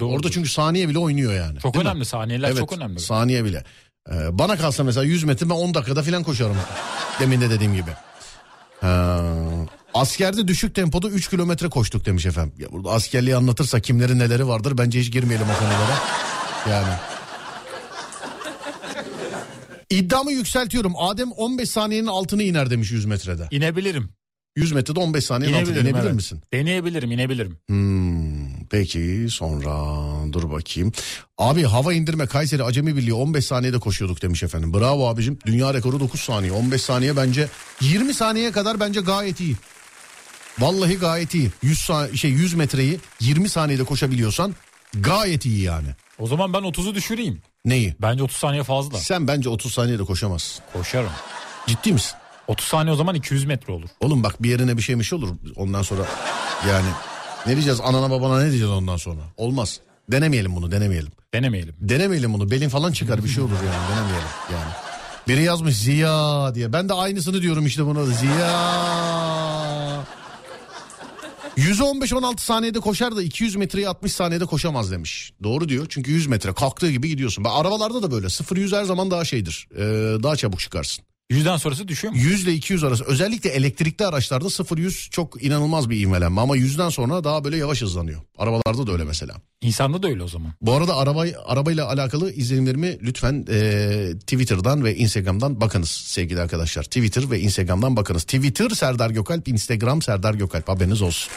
Doğrudur. Orada çünkü saniye bile oynuyor yani. Çok Değil mi? önemli saniyeler Evet, çok önemli. Saniye bile. Ee, bana kalsa mesela 100 metre ben 10 dakikada falan koşarım. Demin de dediğim gibi. Ha, askerde düşük tempoda 3 kilometre koştuk demiş efendim. Ya burada askerliği anlatırsa kimlerin neleri vardır bence hiç girmeyelim o konulara. Yani. İddiamı yükseltiyorum. Adem 15 saniyenin altını iner demiş 100 metrede. İnebilirim. 100 metrede 15 saniyenin altına inebilir evet. misin? Deneyebilirim inebilirim. Hmm, peki sonra dur bakayım. Abi hava indirme Kayseri Acemi Birliği 15 saniyede koşuyorduk demiş efendim. Bravo abicim. Dünya rekoru 9 saniye. 15 saniye bence 20 saniyeye kadar bence gayet iyi. Vallahi gayet iyi. 100 sa- şey 100 metreyi 20 saniyede koşabiliyorsan gayet iyi yani. O zaman ben 30'u düşüreyim. Neyi? Bence 30 saniye fazla. Sen bence 30 saniyede koşamazsın. Koşarım. Ciddi misin? 30 saniye o zaman 200 metre olur. Oğlum bak bir yerine bir şeymiş olur ondan sonra yani ne diyeceğiz anana babana ne diyeceğiz ondan sonra olmaz denemeyelim bunu denemeyelim Denemeyelim. denemeyelim bunu belin falan çıkar bir şey olur yani denemeyelim yani biri yazmış Ziya diye ben de aynısını diyorum işte buna Ziya 115-16 saniyede koşar da 200 metreyi 60 saniyede koşamaz demiş. Doğru diyor çünkü 100 metre kalktığı gibi gidiyorsun. Ben arabalarda da böyle 0-100 her zaman daha şeydir ee, daha çabuk çıkarsın. Yüzden sonrası düşüyor mu? 100 ile 200 arası özellikle elektrikli araçlarda 0-100 çok inanılmaz bir ivmelenme ama 100'den sonra daha böyle yavaş hızlanıyor. Arabalarda da öyle mesela. İnsanda da öyle o zaman. Bu arada araba arabayla alakalı izlenimlerimi lütfen e, Twitter'dan ve Instagram'dan bakınız sevgili arkadaşlar. Twitter ve Instagram'dan bakınız. Twitter Serdar Gökalp, Instagram Serdar Gökalp haberiniz olsun.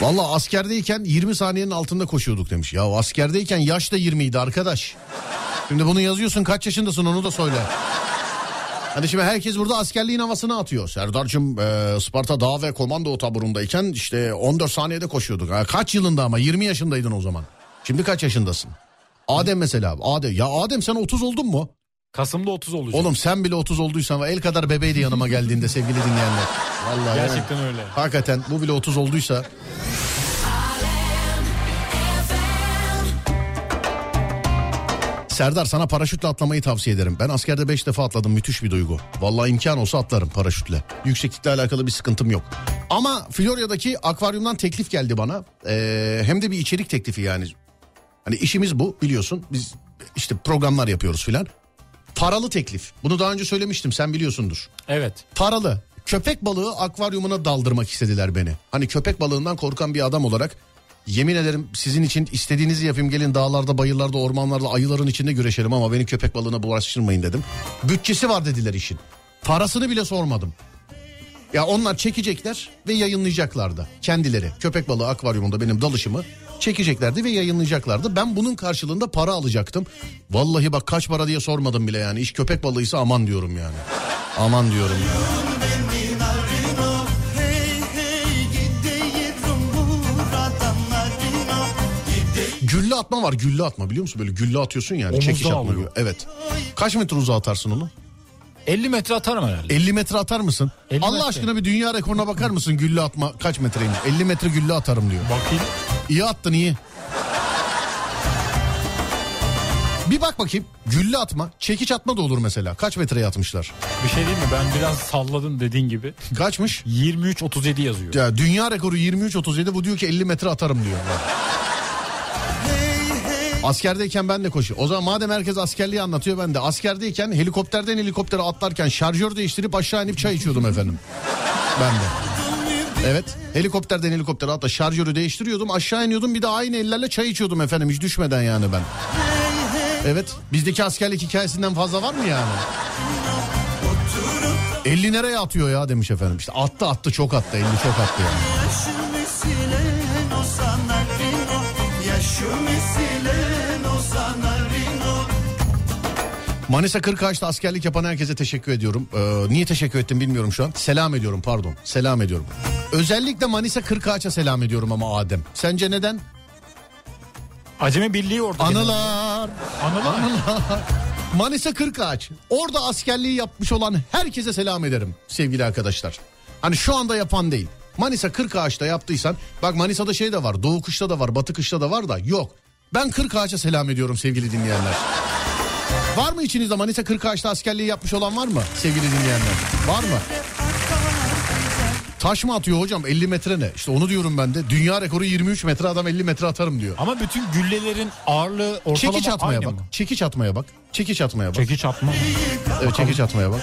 Valla askerdeyken 20 saniyenin altında koşuyorduk demiş. Ya askerdeyken yaş da 20 idi arkadaş. Şimdi bunu yazıyorsun kaç yaşındasın onu da söyle. Hani şimdi herkes burada askerliğin havasını atıyor. Serdar'cığım e, Sparta Dağ ve Komando taburundayken işte 14 saniyede koşuyorduk. Ha, kaç yılında ama 20 yaşındaydın o zaman. Şimdi kaç yaşındasın? Adem mesela. Adem ya Adem sen 30 oldun mu? Kasım'da 30 olacak. Oğlum sen bile 30 olduysan el kadar bebeydi yanıma geldiğinde sevgili dinleyenler. Vallahi yani. Gerçekten öyle. Hakikaten bu bile 30 olduysa. Serdar sana paraşütle atlamayı tavsiye ederim. Ben askerde 5 defa atladım müthiş bir duygu. Vallahi imkan olsa atlarım paraşütle. Yükseklikle alakalı bir sıkıntım yok. Ama Florya'daki akvaryumdan teklif geldi bana. Ee, hem de bir içerik teklifi yani. Hani işimiz bu biliyorsun. Biz işte programlar yapıyoruz filan. Paralı teklif. Bunu daha önce söylemiştim sen biliyorsundur. Evet. Paralı. Köpek balığı akvaryumuna daldırmak istediler beni. Hani köpek balığından korkan bir adam olarak yemin ederim sizin için istediğinizi yapayım gelin dağlarda, bayırlarda, ormanlarda, ayıların içinde güreşelim ama beni köpek balığına bulaştırmayın dedim. Bütçesi var dediler işin. Parasını bile sormadım. Ya onlar çekecekler ve yayınlayacaklar da kendileri. Köpek balığı akvaryumunda benim dalışımı çekeceklerdi ve yayınlayacaklardı. Ben bunun karşılığında para alacaktım. Vallahi bak kaç para diye sormadım bile yani. İş köpek balığıysa aman diyorum yani. Aman diyorum ya. Gülle atma var gülle atma biliyor musun? Böyle gülle atıyorsun yani Omuzdan çekiç atma gibi. Evet. Kaç metre uzağa atarsın onu? 50 metre atarım herhalde. 50 metre atar mısın? 50 Allah metre. aşkına bir dünya rekoruna bakar mısın gülle atma kaç metreymiş? 50 metre gülle atarım diyor. Bakayım. İyi attın iyi. Bir bak bakayım gülle atma çekiç atma da olur mesela. Kaç metreye atmışlar? Bir şey değil mi? Ben biraz salladım dediğin gibi. Kaçmış? 23-37 yazıyor. Ya dünya rekoru 23.37 bu diyor ki 50 metre atarım diyor. Askerdeyken ben de koşuyor. O zaman madem herkes askerliği anlatıyor ben de. Askerdeyken helikopterden helikoptere atlarken şarjör değiştirip aşağı inip çay içiyordum efendim. Ben de. Evet helikopterden helikoptere atla şarjörü değiştiriyordum aşağı iniyordum bir de aynı ellerle çay içiyordum efendim hiç düşmeden yani ben. Evet bizdeki askerlik hikayesinden fazla var mı yani? 50 nereye atıyor ya demiş efendim. İşte attı attı çok attı 50 çok attı yani. Manisa Kırkağaç'ta askerlik yapan herkese teşekkür ediyorum. Ee, niye teşekkür ettim bilmiyorum şu an. Selam ediyorum pardon. Selam ediyorum. Özellikle Manisa Kırkağaç'a selam ediyorum ama Adem. Sence neden? Acemi Birliği orada. Anılar. Anılar. Manisa Kırkağaç. Orada askerliği yapmış olan herkese selam ederim sevgili arkadaşlar. Hani şu anda yapan değil. Manisa Kırkağaç'ta yaptıysan bak Manisa'da şey de var. Doğu kışta da var, batı kışta da var da yok. Ben Kırkağaç'a selam ediyorum sevgili dinleyenler. Var mı içinizde Manisa Kırkağaç'ta askerliği yapmış olan var mı sevgili dinleyenler? Var mı? Taş mı atıyor hocam 50 metre ne? İşte onu diyorum ben de. Dünya rekoru 23 metre adam 50 metre atarım diyor. Ama bütün güllelerin ağırlığı ortalama Çekiç atmaya aynı bak. mı? Çekiç atmaya bak. Çekiç atmaya bak. Çekiç atma. Evet çekiç atmaya bak.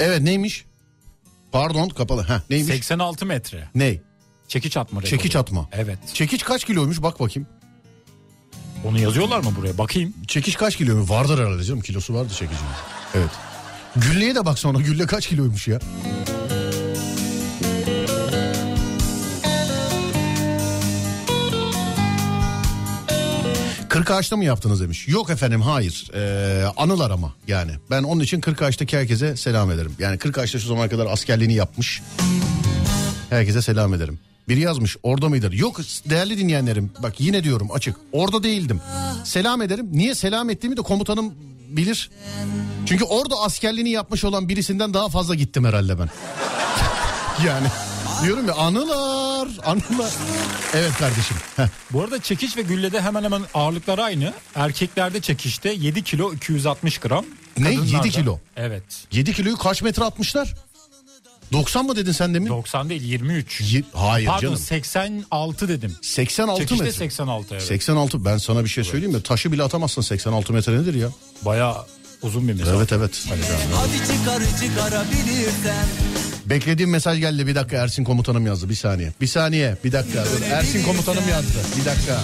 Evet neymiş? Pardon kapalı. Heh, neymiş? 86 metre. Ney? Çekiç atma rekoru. Çekiç atma. Evet. Çekiç kaç kiloymuş bak bakayım. Onu yazıyorlar mı buraya? Bakayım. Çekiç kaç kiloymuş? Vardır herhalde canım kilosu vardı çekicin. Evet. Gülleye de bak sonra gülle kaç kiloymuş ya. Kırkağaç'ta mı yaptınız demiş. Yok efendim hayır. Ee, anılar ama yani. Ben onun için Kırkağaç'taki herkese selam ederim. Yani Kırkağaç'ta şu zamana kadar askerliğini yapmış. Herkese selam ederim. Biri yazmış orada mıydır? Yok değerli dinleyenlerim bak yine diyorum açık. Orada değildim. Selam ederim. Niye selam ettiğimi de komutanım bilir. Çünkü orada askerliğini yapmış olan birisinden daha fazla gittim herhalde ben. yani diyorum ya anılar anılar. Evet kardeşim. Heh. Bu arada çekiç ve güllede hemen hemen ağırlıkları aynı. Erkeklerde çekişte 7 kilo 260 gram. Ne? Kadınlarda- 7 kilo? Evet. 7 kiloyu kaç metre atmışlar? 90 mı dedin sen demin? 90 değil 23. Ye- Hayır Pardon canım. 86 dedim. 86 Çekişte metre. 86 evet. 86 ben sana bir şey söyleyeyim mi? Taşı bile atamazsın 86 metre nedir ya? Bayağı uzun bir mesafe. Evet evet. Hadi çıkar çıkarabilirsen Beklediğim mesaj geldi bir dakika Ersin komutanım yazdı bir saniye. Bir saniye bir dakika dur. Ersin komutanım yazdı bir dakika.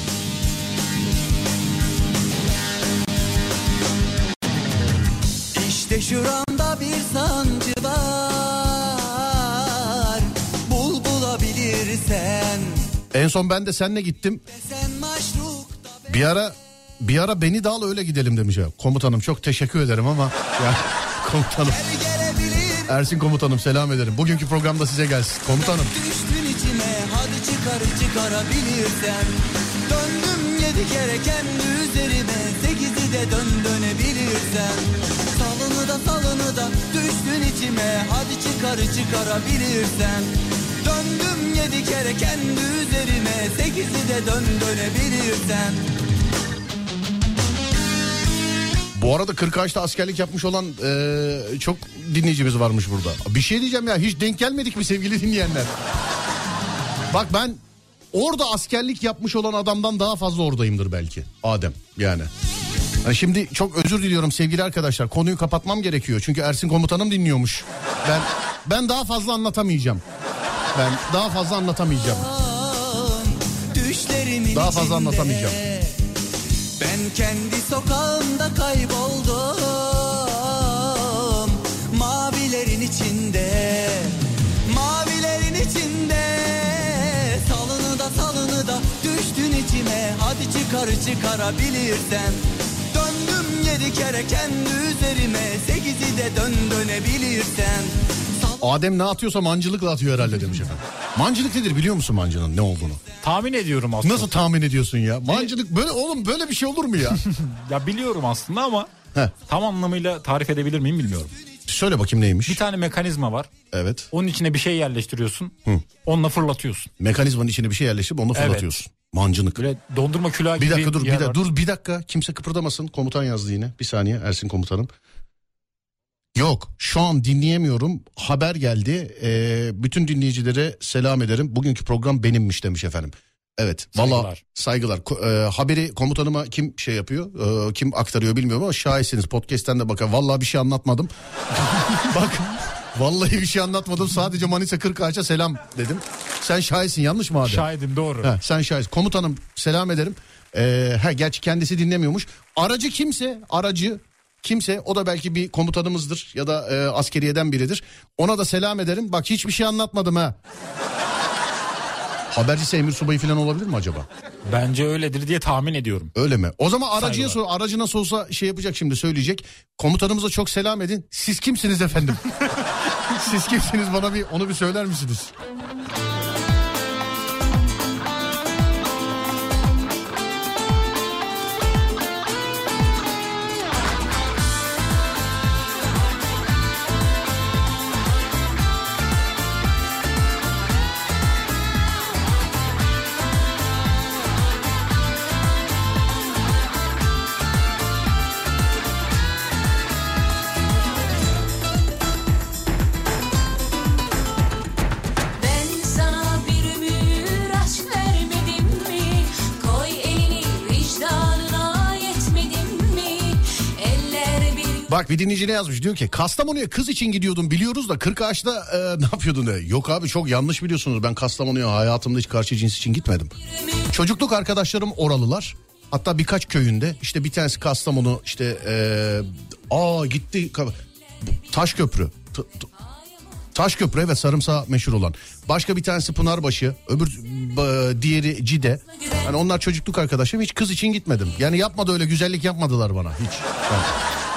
İşte şuramda bir sancı var. Bul bulabilirsen. En son ben de senle gittim. Bir ara bir ara beni de al öyle gidelim demiş. Komutanım çok teşekkür ederim ama ya komutanım. Ersin komutanım selam ederim. Bugünkü programda size gelsin. Komutanım. Düştün içime hadi çıkar çıkarabilirsen Döndüm yedi kere kendi üzerime Sekizi de dön dönebilirsen Salını da salını da düştün içime Hadi çıkar çıkarabilirsen Döndüm yedi kere kendi üzerime Sekizi de dön dönebilirsen bu arada 40 askerlik yapmış olan e, çok dinleyicimiz varmış burada. Bir şey diyeceğim ya hiç denk gelmedik mi sevgili dinleyenler? Bak ben orada askerlik yapmış olan adamdan daha fazla oradayımdır belki. Adem yani. Yani şimdi çok özür diliyorum sevgili arkadaşlar. Konuyu kapatmam gerekiyor. Çünkü Ersin komutanım dinliyormuş. Ben ben daha fazla anlatamayacağım. Ben daha fazla anlatamayacağım. Daha fazla anlatamayacağım. Ben kendi sokağımda kayboldum. Mavilerin içinde Mavilerin içinde. Salını da salını da düştün içime. Hadi çıkar çıkarabilirsen Döndüm yedi kere kendi üzerime. Sekizi de dön dönebilirsen Adem ne atıyorsa mancılıkla atıyor herhalde demiş efendim. Mancılık nedir biliyor musun mancının ne olduğunu? Tahmin ediyorum aslında. Nasıl tahmin ediyorsun ya? Mancılık böyle oğlum böyle bir şey olur mu ya? Ya biliyorum aslında ama Heh, tam anlamıyla tarif edebilir miyim bilmiyorum. söyle bakayım neymiş? Bir tane mekanizma var. Evet. Onun içine bir şey yerleştiriyorsun. Onunla fırlatıyorsun. Mekanizmanın içine bir şey yerleştirip onu Evet. fırlatıyorsun. Mancınık. Böyle dondurma külahı gibi Bir dakika dur bir yer dakika var. dur bir dakika kimse kıpırdamasın komutan yazdı yine bir saniye Ersin komutanım. Yok şu an dinleyemiyorum haber geldi Ee, bütün dinleyicilere selam ederim bugünkü program benimmiş demiş efendim. Evet valla Saygılar. saygılar e, haberi komutanıma kim şey yapıyor e, kim aktarıyor bilmiyorum ama şahitsiniz podcast'ten de bakın valla bir şey anlatmadım. Bak vallahi bir şey anlatmadım sadece Manisa 40 ağaça selam dedim. Sen şahitsin yanlış mı Adem? Şahidim doğru. Ha, sen şahit. Komutanım selam ederim. Ee, ha, gerçi kendisi dinlemiyormuş. Aracı kimse, aracı kimse o da belki bir komutanımızdır ya da e, askeriyeden biridir. Ona da selam ederim. Bak hiçbir şey anlatmadım ha. Habercisi emir subayı falan olabilir mi acaba? Bence öyledir diye tahmin ediyorum. Öyle mi? O zaman aracıya sor. Aracı nasıl olsa şey yapacak şimdi söyleyecek. Komutanımıza çok selam edin. Siz kimsiniz efendim? Siz kimsiniz bana bir onu bir söyler misiniz? Bak bir dinleyici ne yazmış diyor ki Kastamonu'ya kız için gidiyordum biliyoruz da 40 ağaçta e, ne yapıyordun de. Yok abi çok yanlış biliyorsunuz ben Kastamonu'ya hayatımda hiç karşı cins için gitmedim. Çocukluk arkadaşlarım oralılar. Hatta birkaç köyünde işte bir tanesi Kastamonu işte e, aa gitti Taşköprü. T- t- Taşköprü ve sarımsağı meşhur olan. Başka bir tanesi Pınarbaşı, öbür b- diğeri Cide. Hani onlar çocukluk arkadaşım hiç kız için gitmedim. Yani yapmadı öyle güzellik yapmadılar bana hiç. Ben,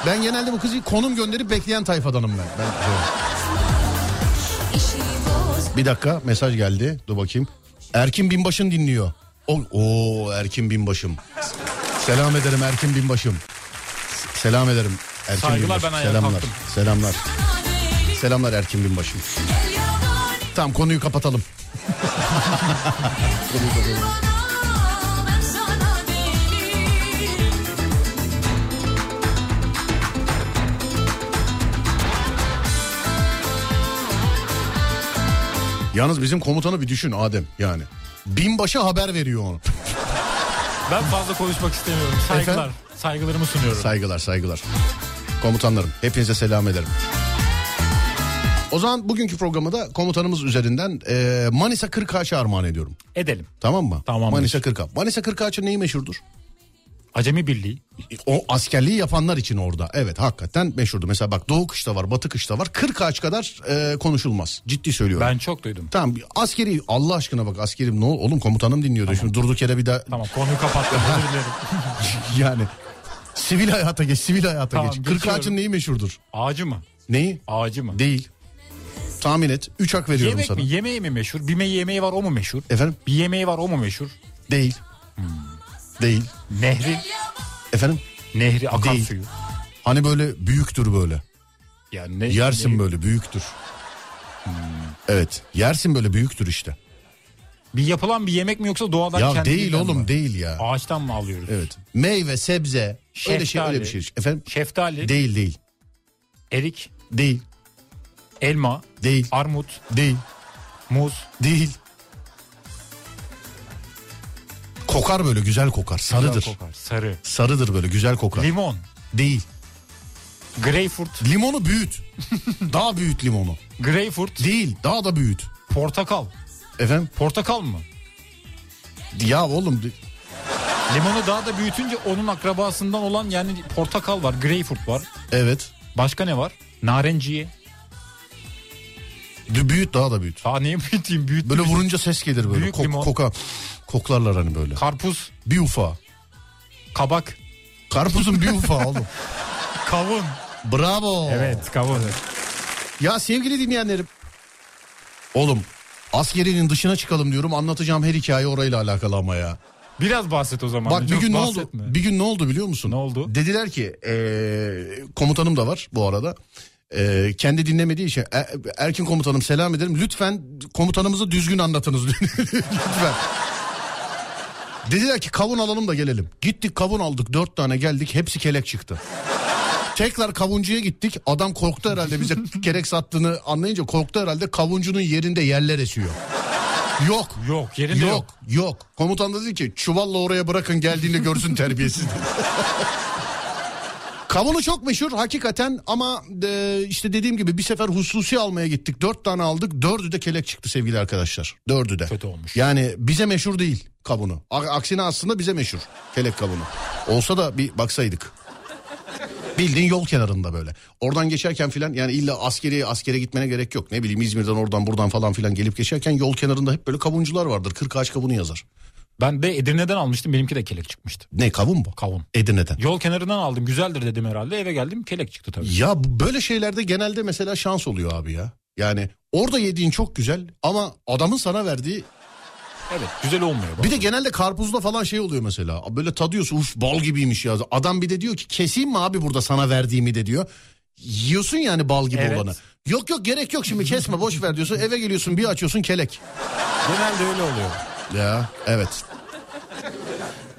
ben genelde bu kızı konum gönderip bekleyen tayfadanım ben. ben boz bir dakika mesaj geldi. Dur bakayım. Erkin Binbaş'ın dinliyor. O, Oo Erkin Binbaş'ım. Selam ederim Erkin Binbaş'ım. Selam ederim. Erkin Saygılar, Binbaşım. ben ayağa Selamlar. kalktım. Selamlar. Selamlar Erkin Binbaş'ım. gel yabani Tamam konuyu kapatalım. Yalnız bizim komutanı bir düşün Adem yani. Binbaşı haber veriyor onu. Ben fazla konuşmak istemiyorum. Saygılar. Efendim? Saygılarımı sunuyorum. saygılar saygılar. Komutanlarım hepinize selam ederim. O zaman bugünkü programı da komutanımız üzerinden e, Manisa Kırkağaç'a armağan ediyorum. Edelim. Tamam mı? Tamamdır. Manisa Kırkağaç. Manisa Kırkağaç'ın neyi meşhurdur? Acemi Birliği. O askerliği yapanlar için orada. Evet hakikaten meşhurdu. Mesela bak doğu kışta var batı kışta var. 40 ağaç kadar e, konuşulmaz. Ciddi söylüyorum. Ben çok duydum. Tamam askeri Allah aşkına bak askerim ne ol- oğlum komutanım dinliyordu. Şimdi durduk yere bir daha Tamam konuyu kapattım. Yani sivil hayata geç sivil hayata Tamam, geç. 40 geçiyorum. ağacın neyi meşhurdur? Ağacı mı? Neyi? Ağacı mı? Değil. Tahmin et. 3 hak veriyorum Yemek sana. mi? Yemeği mi meşhur? Bir me- yemeği var o mu meşhur? Efendim? Bir yemeği var o mu meşhur? Değil. Değil. Nehri. Efendim? Nehri akan Değil. suyu. Hani böyle büyüktür böyle. Yani ne, Yersin ne- böyle büyüktür. Evet. Yersin böyle büyüktür işte. Bir yapılan bir yemek mi yoksa doğadan ya değil oğlum mi? değil ya. Ağaçtan mı alıyoruz? Evet. Meyve, sebze. Öyle şey öyle bir şey. Efendim? Şeftali. Değil değil. Erik. Değil. Elma. Değil. Armut. Değil. Muz. Değil. Kokar böyle güzel kokar. Sarıdır. Güzel kokar, Sarı. Sarıdır böyle güzel kokar. Limon. Değil. Greyfurt. Limonu büyüt. daha büyüt limonu. Greyfurt. Değil. Daha da büyüt. Portakal. Efendim? Portakal mı? Ya oğlum Limonu daha da büyütünce onun akrabasından olan yani portakal var, greyfurt var. evet. Başka ne var? Narenciye. Büyüt daha da büyüt. Aa niye büyüteyim? Büyüt. Böyle vurunca ses gelir böyle. Büyük Kok- limon. koka. Koklarlar hani böyle. Karpuz. Bir ufa. Kabak. Karpuzun bir ufa oğlum. Kavun. Bravo. Evet kavun. Ya sevgili dinleyenlerim. Oğlum askerinin dışına çıkalım diyorum. Anlatacağım her hikaye orayla alakalı ama ya. Biraz bahset o zaman. Bak bir gün ne oldu? bahsetme. Bir gün ne oldu biliyor musun? Ne oldu? Dediler ki eee, komutanım da var bu arada. Eee, kendi dinlemediği için "E- Erkin komutanım selam ederim. Lütfen komutanımızı düzgün anlatınız lütfen. Dediler ki kavun alalım da gelelim. Gittik kavun aldık dört tane geldik hepsi kelek çıktı. Tekrar kavuncuya gittik. Adam korktu herhalde bize kelek sattığını anlayınca korktu herhalde. Kavuncunun yerinde yerler esiyor. Yok. Yok yerinde yok. Yok yok. Komutan da dedi ki çuvalla oraya bırakın geldiğinde görsün terbiyesiz. Kavunu çok meşhur hakikaten ama e, işte dediğim gibi bir sefer hususi almaya gittik. Dört tane aldık dördü de kelek çıktı sevgili arkadaşlar. Dördü de. Kötü olmuş. Yani bize meşhur değil kavunu. Aksine aslında bize meşhur kelek kavunu. Olsa da bir baksaydık. Bildiğin yol kenarında böyle. Oradan geçerken filan yani illa askeri askere gitmene gerek yok. Ne bileyim İzmir'den oradan buradan falan filan gelip geçerken yol kenarında hep böyle kavuncular vardır. Kırk ağaç kavunu yazar. Ben de Edirne'den almıştım. Benimki de kelek çıkmıştı. Ne kavun bu? Kavun. Edirne'den. Yol kenarından aldım. Güzeldir dedim herhalde. Eve geldim kelek çıktı tabii. Ya böyle şeylerde genelde mesela şans oluyor abi ya. Yani orada yediğin çok güzel ama adamın sana verdiği Evet güzel olmuyor. bir de genelde karpuzda falan şey oluyor mesela. Böyle tadıyorsun uf bal gibiymiş ya. Adam bir de diyor ki keseyim mi abi burada sana verdiğimi de diyor. Yiyorsun yani bal gibi Evet. olanı. Yok yok gerek yok şimdi kesme boş ver diyorsun. Eve geliyorsun bir açıyorsun kelek. Genelde öyle oluyor. Ya evet.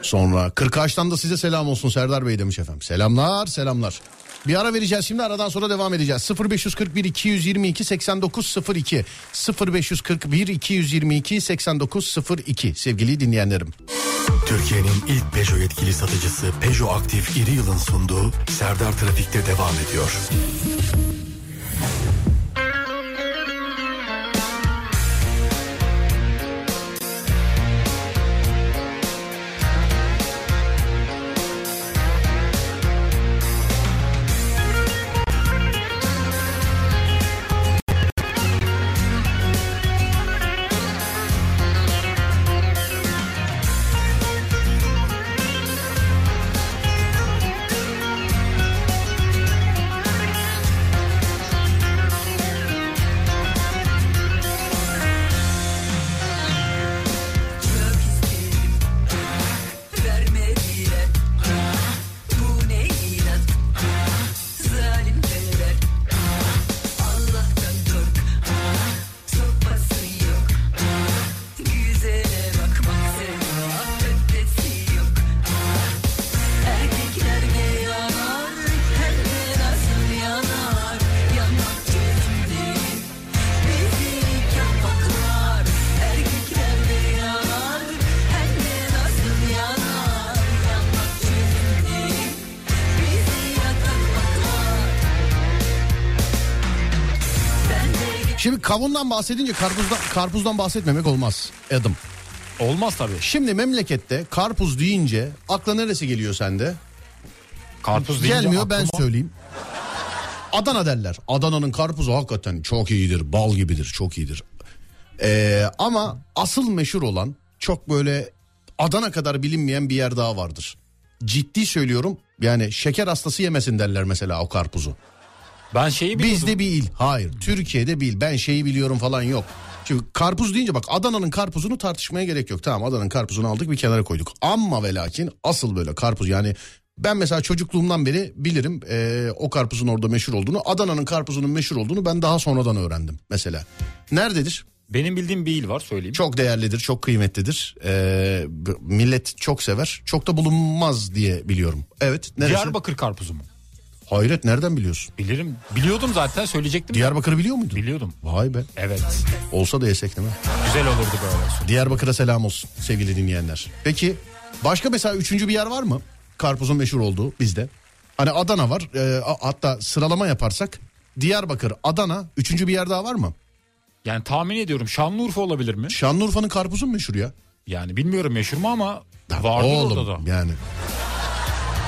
Sonra Kırkaç'tan da size selam olsun Serdar Bey demiş efendim. Selamlar selamlar. Bir ara vereceğiz şimdi aradan sonra devam edeceğiz. 0541 222 8902 0541 222 8902 sevgili dinleyenlerim. Türkiye'nin ilk Peugeot yetkili satıcısı Peugeot Aktif İri Yıl'ın sunduğu Serdar Trafik'te devam ediyor. Kavundan bahsedince karpuzdan, karpuzdan bahsetmemek olmaz. Adam. Olmaz tabii. Şimdi memlekette karpuz deyince akla neresi geliyor sende? Karpuz deyince Gelmiyor ben söyleyeyim. Adana derler. Adana'nın karpuzu hakikaten çok iyidir. Bal gibidir. Çok iyidir. Ee, ama asıl meşhur olan çok böyle Adana kadar bilinmeyen bir yer daha vardır. Ciddi söylüyorum. Yani şeker hastası yemesin derler mesela o karpuzu. Ben şeyi biliyordum. Bizde bir il. Hayır. Türkiye'de bir il. Ben şeyi biliyorum falan yok. Çünkü karpuz deyince bak Adana'nın karpuzunu tartışmaya gerek yok. Tamam Adana'nın karpuzunu aldık bir kenara koyduk. Ama ve lakin asıl böyle karpuz yani ben mesela çocukluğumdan beri bilirim eee, o karpuzun orada meşhur olduğunu. Adana'nın karpuzunun meşhur olduğunu ben daha sonradan öğrendim mesela. Nerededir? Benim bildiğim bir il var söyleyeyim. Çok değerlidir, çok kıymetlidir. B- millet çok sever. Çok da bulunmaz diye biliyorum. Evet. Neresi? Diyarbakır karpuzu mu? Hayret nereden biliyorsun? Bilirim. Biliyordum zaten söyleyecektim. Diyarbakır'ı biliyor muydun? Biliyordum. Vay be. Evet. Olsa da yesek değil mi? Güzel olurdu böyle. Diyarbakır'a selam olsun sevgili dinleyenler. Peki başka mesela üçüncü bir yer var mı? Karpuzun meşhur olduğu bizde. Hani Adana var e, hatta sıralama yaparsak Diyarbakır, Adana üçüncü bir yer daha var mı? Yani tahmin ediyorum Şanlıurfa olabilir mi? Şanlıurfa'nın karpuzu meşhur ya? Yani bilmiyorum meşhur mu ama vardır Oğlum orada da. yani.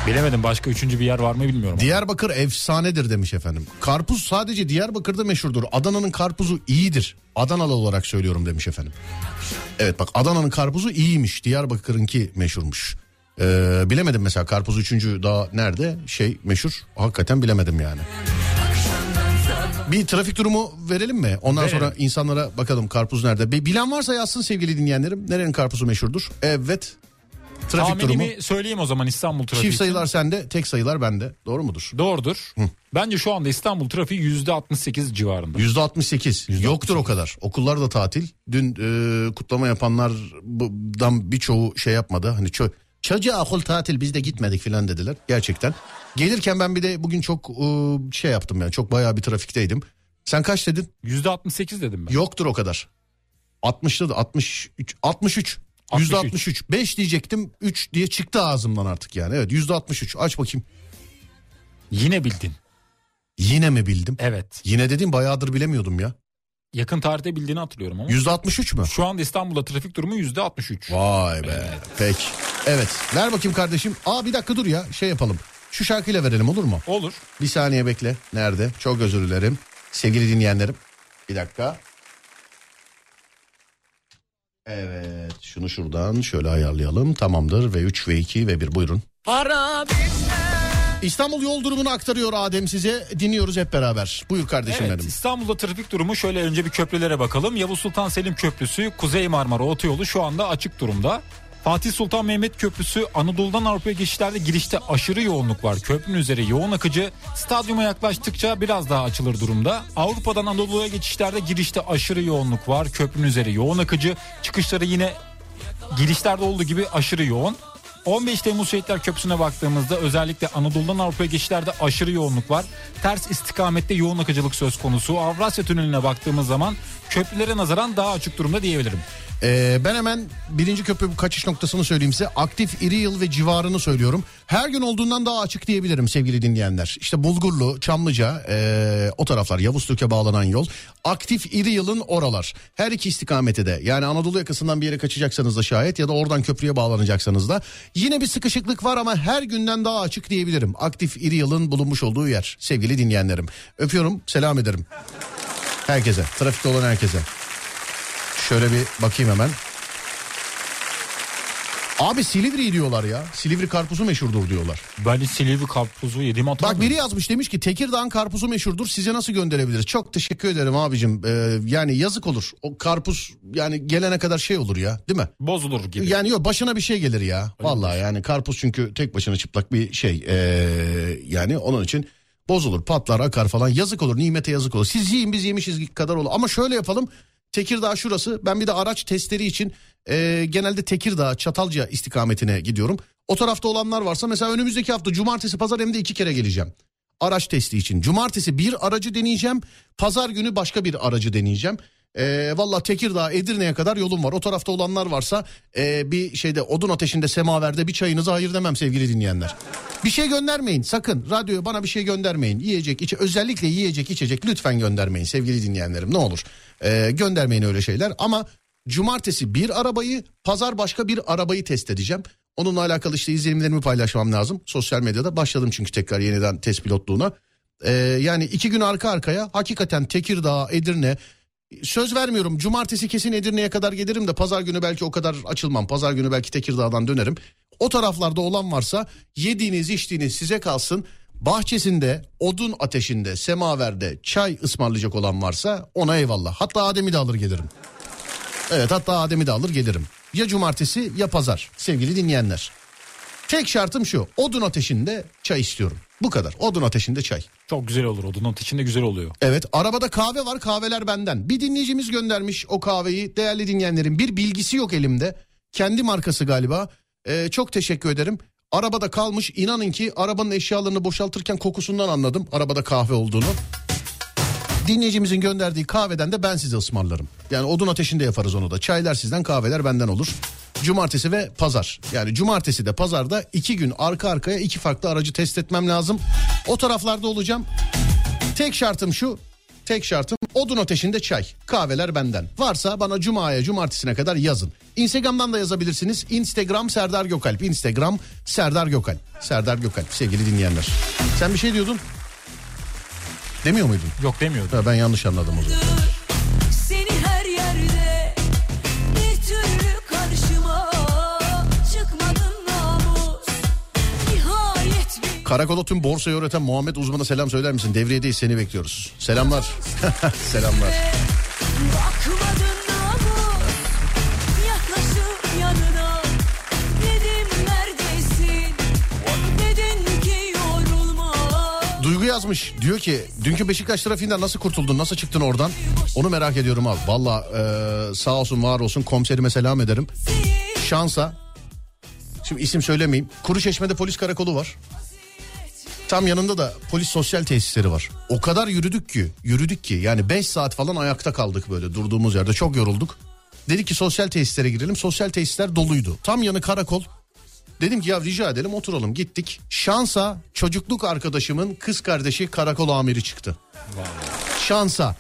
Bilemedim başka üçüncü bir yer var mı bilmiyorum. Diyarbakır efsanedir demiş efendim. Karpuz sadece Diyarbakır'da meşhurdur. Adana'nın karpuzu iyidir. Adanalı olarak söylüyorum demiş efendim. Evet bak Adana'nın karpuzu iyiymiş. Diyarbakır'ınki meşhurmuş. Ee, bilemedim mesela karpuz üçüncü daha nerede şey meşhur hakikaten bilemedim yani. Bir trafik durumu verelim mi? Ondan Verelim. sonra insanlara bakalım karpuz nerede. Bir bilen varsa yazsın sevgili dinleyenlerim. Nerenin karpuzu meşhurdur? Evet. Trafik durumu. Tahminimi söyleyeyim o zaman İstanbul trafiği. Çift sayılar sende, tek sayılar bende. Doğru mudur? Doğrudur. Bence şu anda İstanbul trafiği yüzde 68 civarında. Yüzde 68. Yoktur o kadar. Okullar da tatil. Dün e, kutlama yapanlardan birçoğu şey yapmadı. Hani çö çocuğa okul tatil biz de gitmedik filan dediler. Gerçekten. Gelirken ben bir de bugün çok e, şey yaptım yani. Çok bayağı bir trafikteydim. Sen kaç dedin? Yüzde 68 dedim ben. Yoktur o kadar. 60'lı da 63. 63. Yüzde 63. 5 diyecektim. 3 diye çıktı ağzımdan artık yani. Evet yüzde 63. Aç bakayım. Yine bildin. Yine mi bildim? Evet. Yine dedim bayağıdır bilemiyordum ya. Yakın tarihte bildiğini hatırlıyorum ama. Yüzde 63 mü? Şu anda İstanbul'da trafik durumu yüzde 63. Vay be. Peki. Evet. Ver bakayım kardeşim. Aa bir dakika dur ya. Şey yapalım. Şu şarkıyla verelim olur mu? Olur. Bir saniye bekle. Nerede? Çok özür dilerim. Sevgili dinleyenlerim. Bir dakika. Evet. Şunu şuradan şöyle ayarlayalım. Tamamdır. Ve 3 ve 2 ve 1 buyurun. Para İstanbul yol durumunu aktarıyor Adem size. Dinliyoruz hep beraber. Buyur kardeşim Evet benim. İstanbul'da trafik durumu şöyle önce bir köprülere bakalım. Yavuz Sultan Selim Köprüsü Kuzey Marmara Otoyolu şu anda açık durumda. Fatih Sultan Mehmet Köprüsü Anadolu'dan Avrupa'ya geçişlerde girişte aşırı yoğunluk var. Köprünün üzeri yoğun akıcı. Stadyuma yaklaştıkça biraz daha açılır durumda. Avrupa'dan Anadolu'ya geçişlerde girişte aşırı yoğunluk var. Köprünün üzeri yoğun akıcı. Çıkışları yine girişlerde olduğu gibi aşırı yoğun. 15 Temmuz Şehitler Köprüsü'ne baktığımızda özellikle Anadolu'dan Avrupa'ya geçişlerde aşırı yoğunluk var. Ters istikamette yoğun akıcılık söz konusu. Avrasya Tüneli'ne baktığımız zaman köprülere nazaran daha açık durumda diyebilirim. Ee, ben hemen birinci köprü kaçış noktasını söyleyeyim size. Aktif İri Yıl ve civarını söylüyorum. Her gün olduğundan daha açık diyebilirim sevgili dinleyenler. İşte Bulgurlu, Çamlıca ee, o taraflar Yavuz Türk'e bağlanan yol. Aktif İri Yıl'ın oralar. Her iki istikamete de yani Anadolu yakasından bir yere kaçacaksanız da şayet ya da oradan köprüye bağlanacaksanız da yine bir sıkışıklık var ama her günden daha açık diyebilirim. Aktif İri Yıl'ın bulunmuş olduğu yer sevgili dinleyenlerim. Öpüyorum selam ederim. Herkese trafikte olan herkese. Şöyle bir bakayım hemen. Abi Silivri diyorlar ya. Silivri karpuzu meşhurdur diyorlar. Ben hiç Silivri karpuzu yediğimi Bak hatırlamıyorum. biri yazmış demiş ki Tekirdağ'ın karpuzu meşhurdur. Size nasıl gönderebiliriz? Çok teşekkür ederim abicim. Ee, yani yazık olur. O karpuz yani gelene kadar şey olur ya değil mi? Bozulur gibi. Yani yok başına bir şey gelir ya. Vallahi yani karpuz çünkü tek başına çıplak bir şey. Ee, yani onun için bozulur, patlar, akar falan. Yazık olur, nimete yazık olur. Siz yiyin biz yemişiz kadar olur. Ama şöyle yapalım. Tekirdağ şurası. Ben bir de araç testleri için e, genelde Tekirdağ, Çatalca istikametine gidiyorum. O tarafta olanlar varsa mesela önümüzdeki hafta cumartesi pazar hem de iki kere geleceğim. Araç testi için. Cumartesi bir aracı deneyeceğim. Pazar günü başka bir aracı deneyeceğim. Ee, Valla Tekirdağ Edirne'ye kadar yolum var. O tarafta olanlar varsa e, bir şeyde odun ateşinde semaverde bir çayınıza hayır demem sevgili dinleyenler. Bir şey göndermeyin sakın. Radyoya bana bir şey göndermeyin. Yiyecek, içe, özellikle yiyecek, içecek lütfen göndermeyin sevgili dinleyenlerim ne olur. Ee, göndermeyin öyle şeyler ama Cumartesi bir arabayı, pazar başka bir arabayı test edeceğim. Onunla alakalı işte izlenimlerimi paylaşmam lazım. Sosyal medyada başladım çünkü tekrar yeniden test pilotluğuna. Ee, yani iki gün arka arkaya hakikaten Tekirdağ, Edirne... Söz vermiyorum cumartesi kesin Edirne'ye kadar gelirim de pazar günü belki o kadar açılmam. Pazar günü belki Tekirdağ'dan dönerim. O taraflarda olan varsa yediğiniz içtiğiniz size kalsın. Bahçesinde, odun ateşinde, semaverde çay ısmarlayacak olan varsa ona eyvallah. Hatta Adem'i de alır gelirim. Evet hatta Adem'i de alır gelirim. Ya cumartesi ya pazar sevgili dinleyenler. Tek şartım şu odun ateşinde çay istiyorum. Bu kadar odun ateşinde çay. Çok güzel olur odunun içinde güzel oluyor. Evet arabada kahve var kahveler benden. Bir dinleyicimiz göndermiş o kahveyi değerli dinleyenlerin bir bilgisi yok elimde. Kendi markası galiba. Ee, çok teşekkür ederim. Arabada kalmış inanın ki arabanın eşyalarını boşaltırken kokusundan anladım arabada kahve olduğunu. Dinleyicimizin gönderdiği kahveden de ben size ısmarlarım. Yani odun ateşinde yaparız onu da. Çaylar sizden kahveler benden olur. Cumartesi ve pazar. Yani cumartesi de pazarda iki gün arka arkaya iki farklı aracı test etmem lazım. O taraflarda olacağım. Tek şartım şu. Tek şartım odun ateşinde çay. Kahveler benden. Varsa bana cumaya cumartesine kadar yazın. Instagram'dan da yazabilirsiniz. Instagram Serdar Gökalp. Instagram Serdar Gökalp. Serdar Gökalp sevgili dinleyenler. Sen bir şey diyordun. Demiyor muydun? Yok demiyordum. Ha, ben yanlış anladım o zaman. Seni her yerde bir türlü karşıma çıkmadın namus Nihayet bir Karakola tüm borsayı öğreten Muhammed uzmana selam söyler misin? Devriyedeyiz seni bekliyoruz. Selamlar. Selamlar. bakmadın yazmış. Diyor ki dünkü Beşiktaş trafiğinden nasıl kurtuldun? Nasıl çıktın oradan? Onu merak ediyorum abi. Valla e, sağ olsun var olsun komiserime selam ederim. Şansa. Şimdi isim söylemeyeyim. Kuruçeşme'de polis karakolu var. Tam yanında da polis sosyal tesisleri var. O kadar yürüdük ki, yürüdük ki yani 5 saat falan ayakta kaldık böyle durduğumuz yerde çok yorulduk. Dedik ki sosyal tesislere girelim. Sosyal tesisler doluydu. Tam yanı karakol. Dedim ki ya rica edelim oturalım gittik. Şansa çocukluk arkadaşımın kız kardeşi karakol amiri çıktı. Şansa.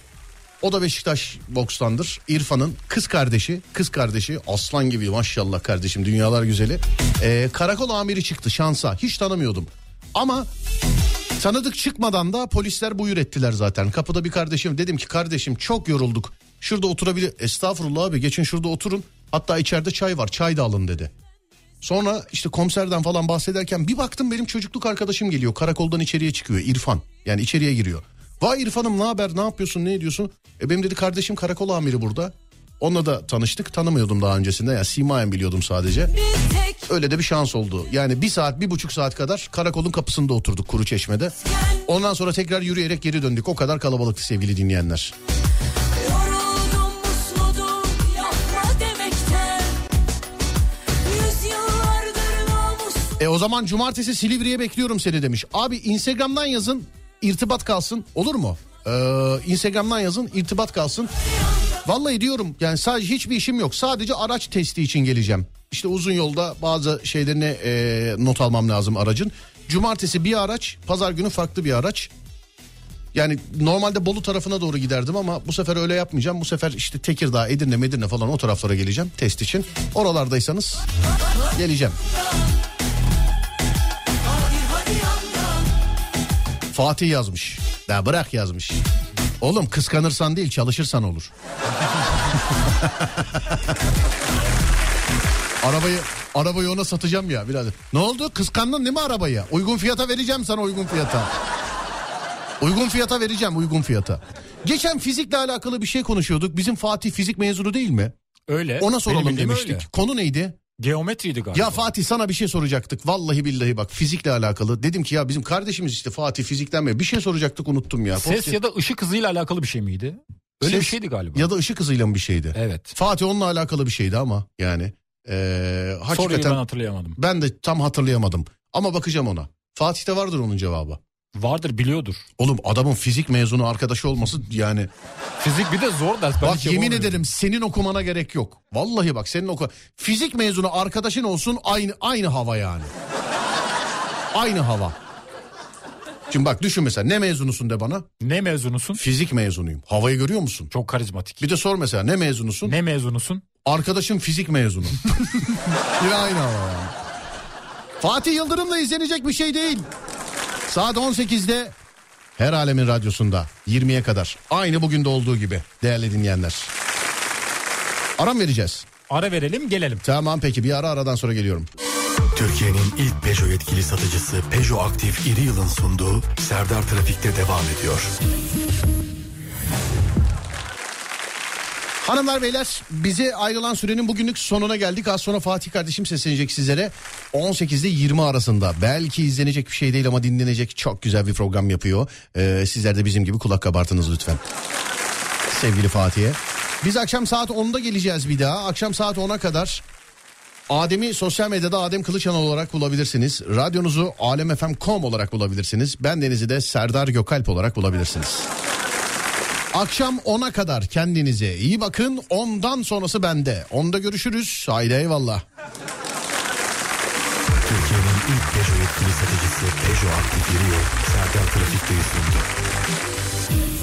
O da Beşiktaş bokstandır. İrfan'ın kız kardeşi, kız kardeşi aslan gibi maşallah kardeşim dünyalar güzeli. Ee, karakol amiri çıktı şansa. Hiç tanımıyordum. Ama tanıdık çıkmadan da polisler buyur ettiler zaten. Kapıda bir kardeşim dedim ki kardeşim çok yorulduk. Şurada oturabilir. Estağfurullah abi geçin şurada oturun. Hatta içeride çay var çay da alın dedi. Sonra işte komiserden falan bahsederken bir baktım benim çocukluk arkadaşım geliyor. Karakoldan içeriye çıkıyor İrfan. Yani içeriye giriyor. Vay İrfan'ım ne haber ne yapıyorsun ne ediyorsun? E benim dedi kardeşim karakol amiri burada. Onunla da tanıştık tanımıyordum daha öncesinde. Yani simayen biliyordum sadece. Öyle de bir şans oldu. Yani bir saat bir buçuk saat kadar karakolun kapısında oturduk kuru çeşmede. Ondan sonra tekrar yürüyerek geri döndük. O kadar kalabalıktı sevgili dinleyenler. E o zaman cumartesi Silivri'ye bekliyorum seni demiş. Abi Instagram'dan yazın irtibat kalsın olur mu? Ee, Instagram'dan yazın irtibat kalsın. Vallahi diyorum yani sadece hiçbir işim yok. Sadece araç testi için geleceğim. İşte uzun yolda bazı şeylerini e, not almam lazım aracın. Cumartesi bir araç, pazar günü farklı bir araç. Yani normalde Bolu tarafına doğru giderdim ama bu sefer öyle yapmayacağım. Bu sefer işte Tekirdağ, Edirne, Medirne falan o taraflara geleceğim test için. Oralardaysanız geleceğim. Fatih yazmış. Ya bırak yazmış. Oğlum kıskanırsan değil çalışırsan olur. arabayı arabayı ona satacağım ya birader. Ne oldu? Kıskandın değil mi arabayı? Uygun fiyata vereceğim sana uygun fiyata. Uygun fiyata vereceğim uygun fiyata. Geçen fizikle alakalı bir şey konuşuyorduk. Bizim Fatih fizik mezunu değil mi? Öyle. Ona soralım demiştik. öyle. Konu neydi? Geometriydi galiba. Ya Fatih sana bir şey soracaktık. Vallahi billahi bak fizikle alakalı. Dedim ki ya bizim kardeşimiz işte Fatih fizikten mi? Bir şey soracaktık unuttum ya. Ses ya da ışık hızıyla alakalı bir şey miydi? Öyle bir Ses şeydi galiba. Ya da ışık hızıyla mı bir şeydi? Evet. Fatih onunla alakalı bir şeydi ama yani. Ee, Soruyu hakikaten ben hatırlayamadım. ben de tam hatırlayamadım. Ama bakacağım ona. Fatih'te vardır onun cevabı. Vardır biliyordur. Oğlum adamın fizik mezunu arkadaşı olması yani. Fizik bir de zor ders. Ben bak hiç yemin ederim senin okumana gerek yok. Vallahi bak senin oku. Fizik mezunu arkadaşın olsun aynı aynı hava yani. aynı hava. Şimdi bak düşün mesela ne mezunusun de bana. Ne mezunusun? Fizik mezunuyum. Havayı görüyor musun? Çok karizmatik. Bir de sor mesela ne mezunusun? Ne mezunusun? Arkadaşım fizik mezunu. Yine aynı hava yani. Fatih Yıldırım'la izlenecek bir şey değil. Saat 18'de her alemin radyosunda 20'ye kadar. Aynı bugün de olduğu gibi değerli dinleyenler. Aram vereceğiz. Ara verelim gelelim. Tamam peki bir ara aradan sonra geliyorum. Türkiye'nin ilk Peugeot yetkili satıcısı Peugeot Aktif İri Yıl'ın sunduğu Serdar Trafik'te devam ediyor. Hanımlar beyler bize ayrılan sürenin bugünlük sonuna geldik. Az sonra Fatih kardeşim seslenecek sizlere. 18 ile 20 arasında belki izlenecek bir şey değil ama dinlenecek çok güzel bir program yapıyor. Ee, sizler de bizim gibi kulak kabartınız lütfen. Sevgili Fatih'e. Biz akşam saat 10'da geleceğiz bir daha. Akşam saat 10'a kadar Adem'i sosyal medyada Adem Kılıçhan olarak bulabilirsiniz. Radyonuzu alemfm.com olarak bulabilirsiniz. Ben Deniz'i de Serdar Gökalp olarak bulabilirsiniz. Akşam 10'a kadar kendinize iyi bakın. Ondan sonrası bende. Onda görüşürüz. Haydi eyvallah. Türkiye'nin ilk Peugeot yetkili satıcısı Peugeot Aktif Yıl Serdar Trafik'te sundu.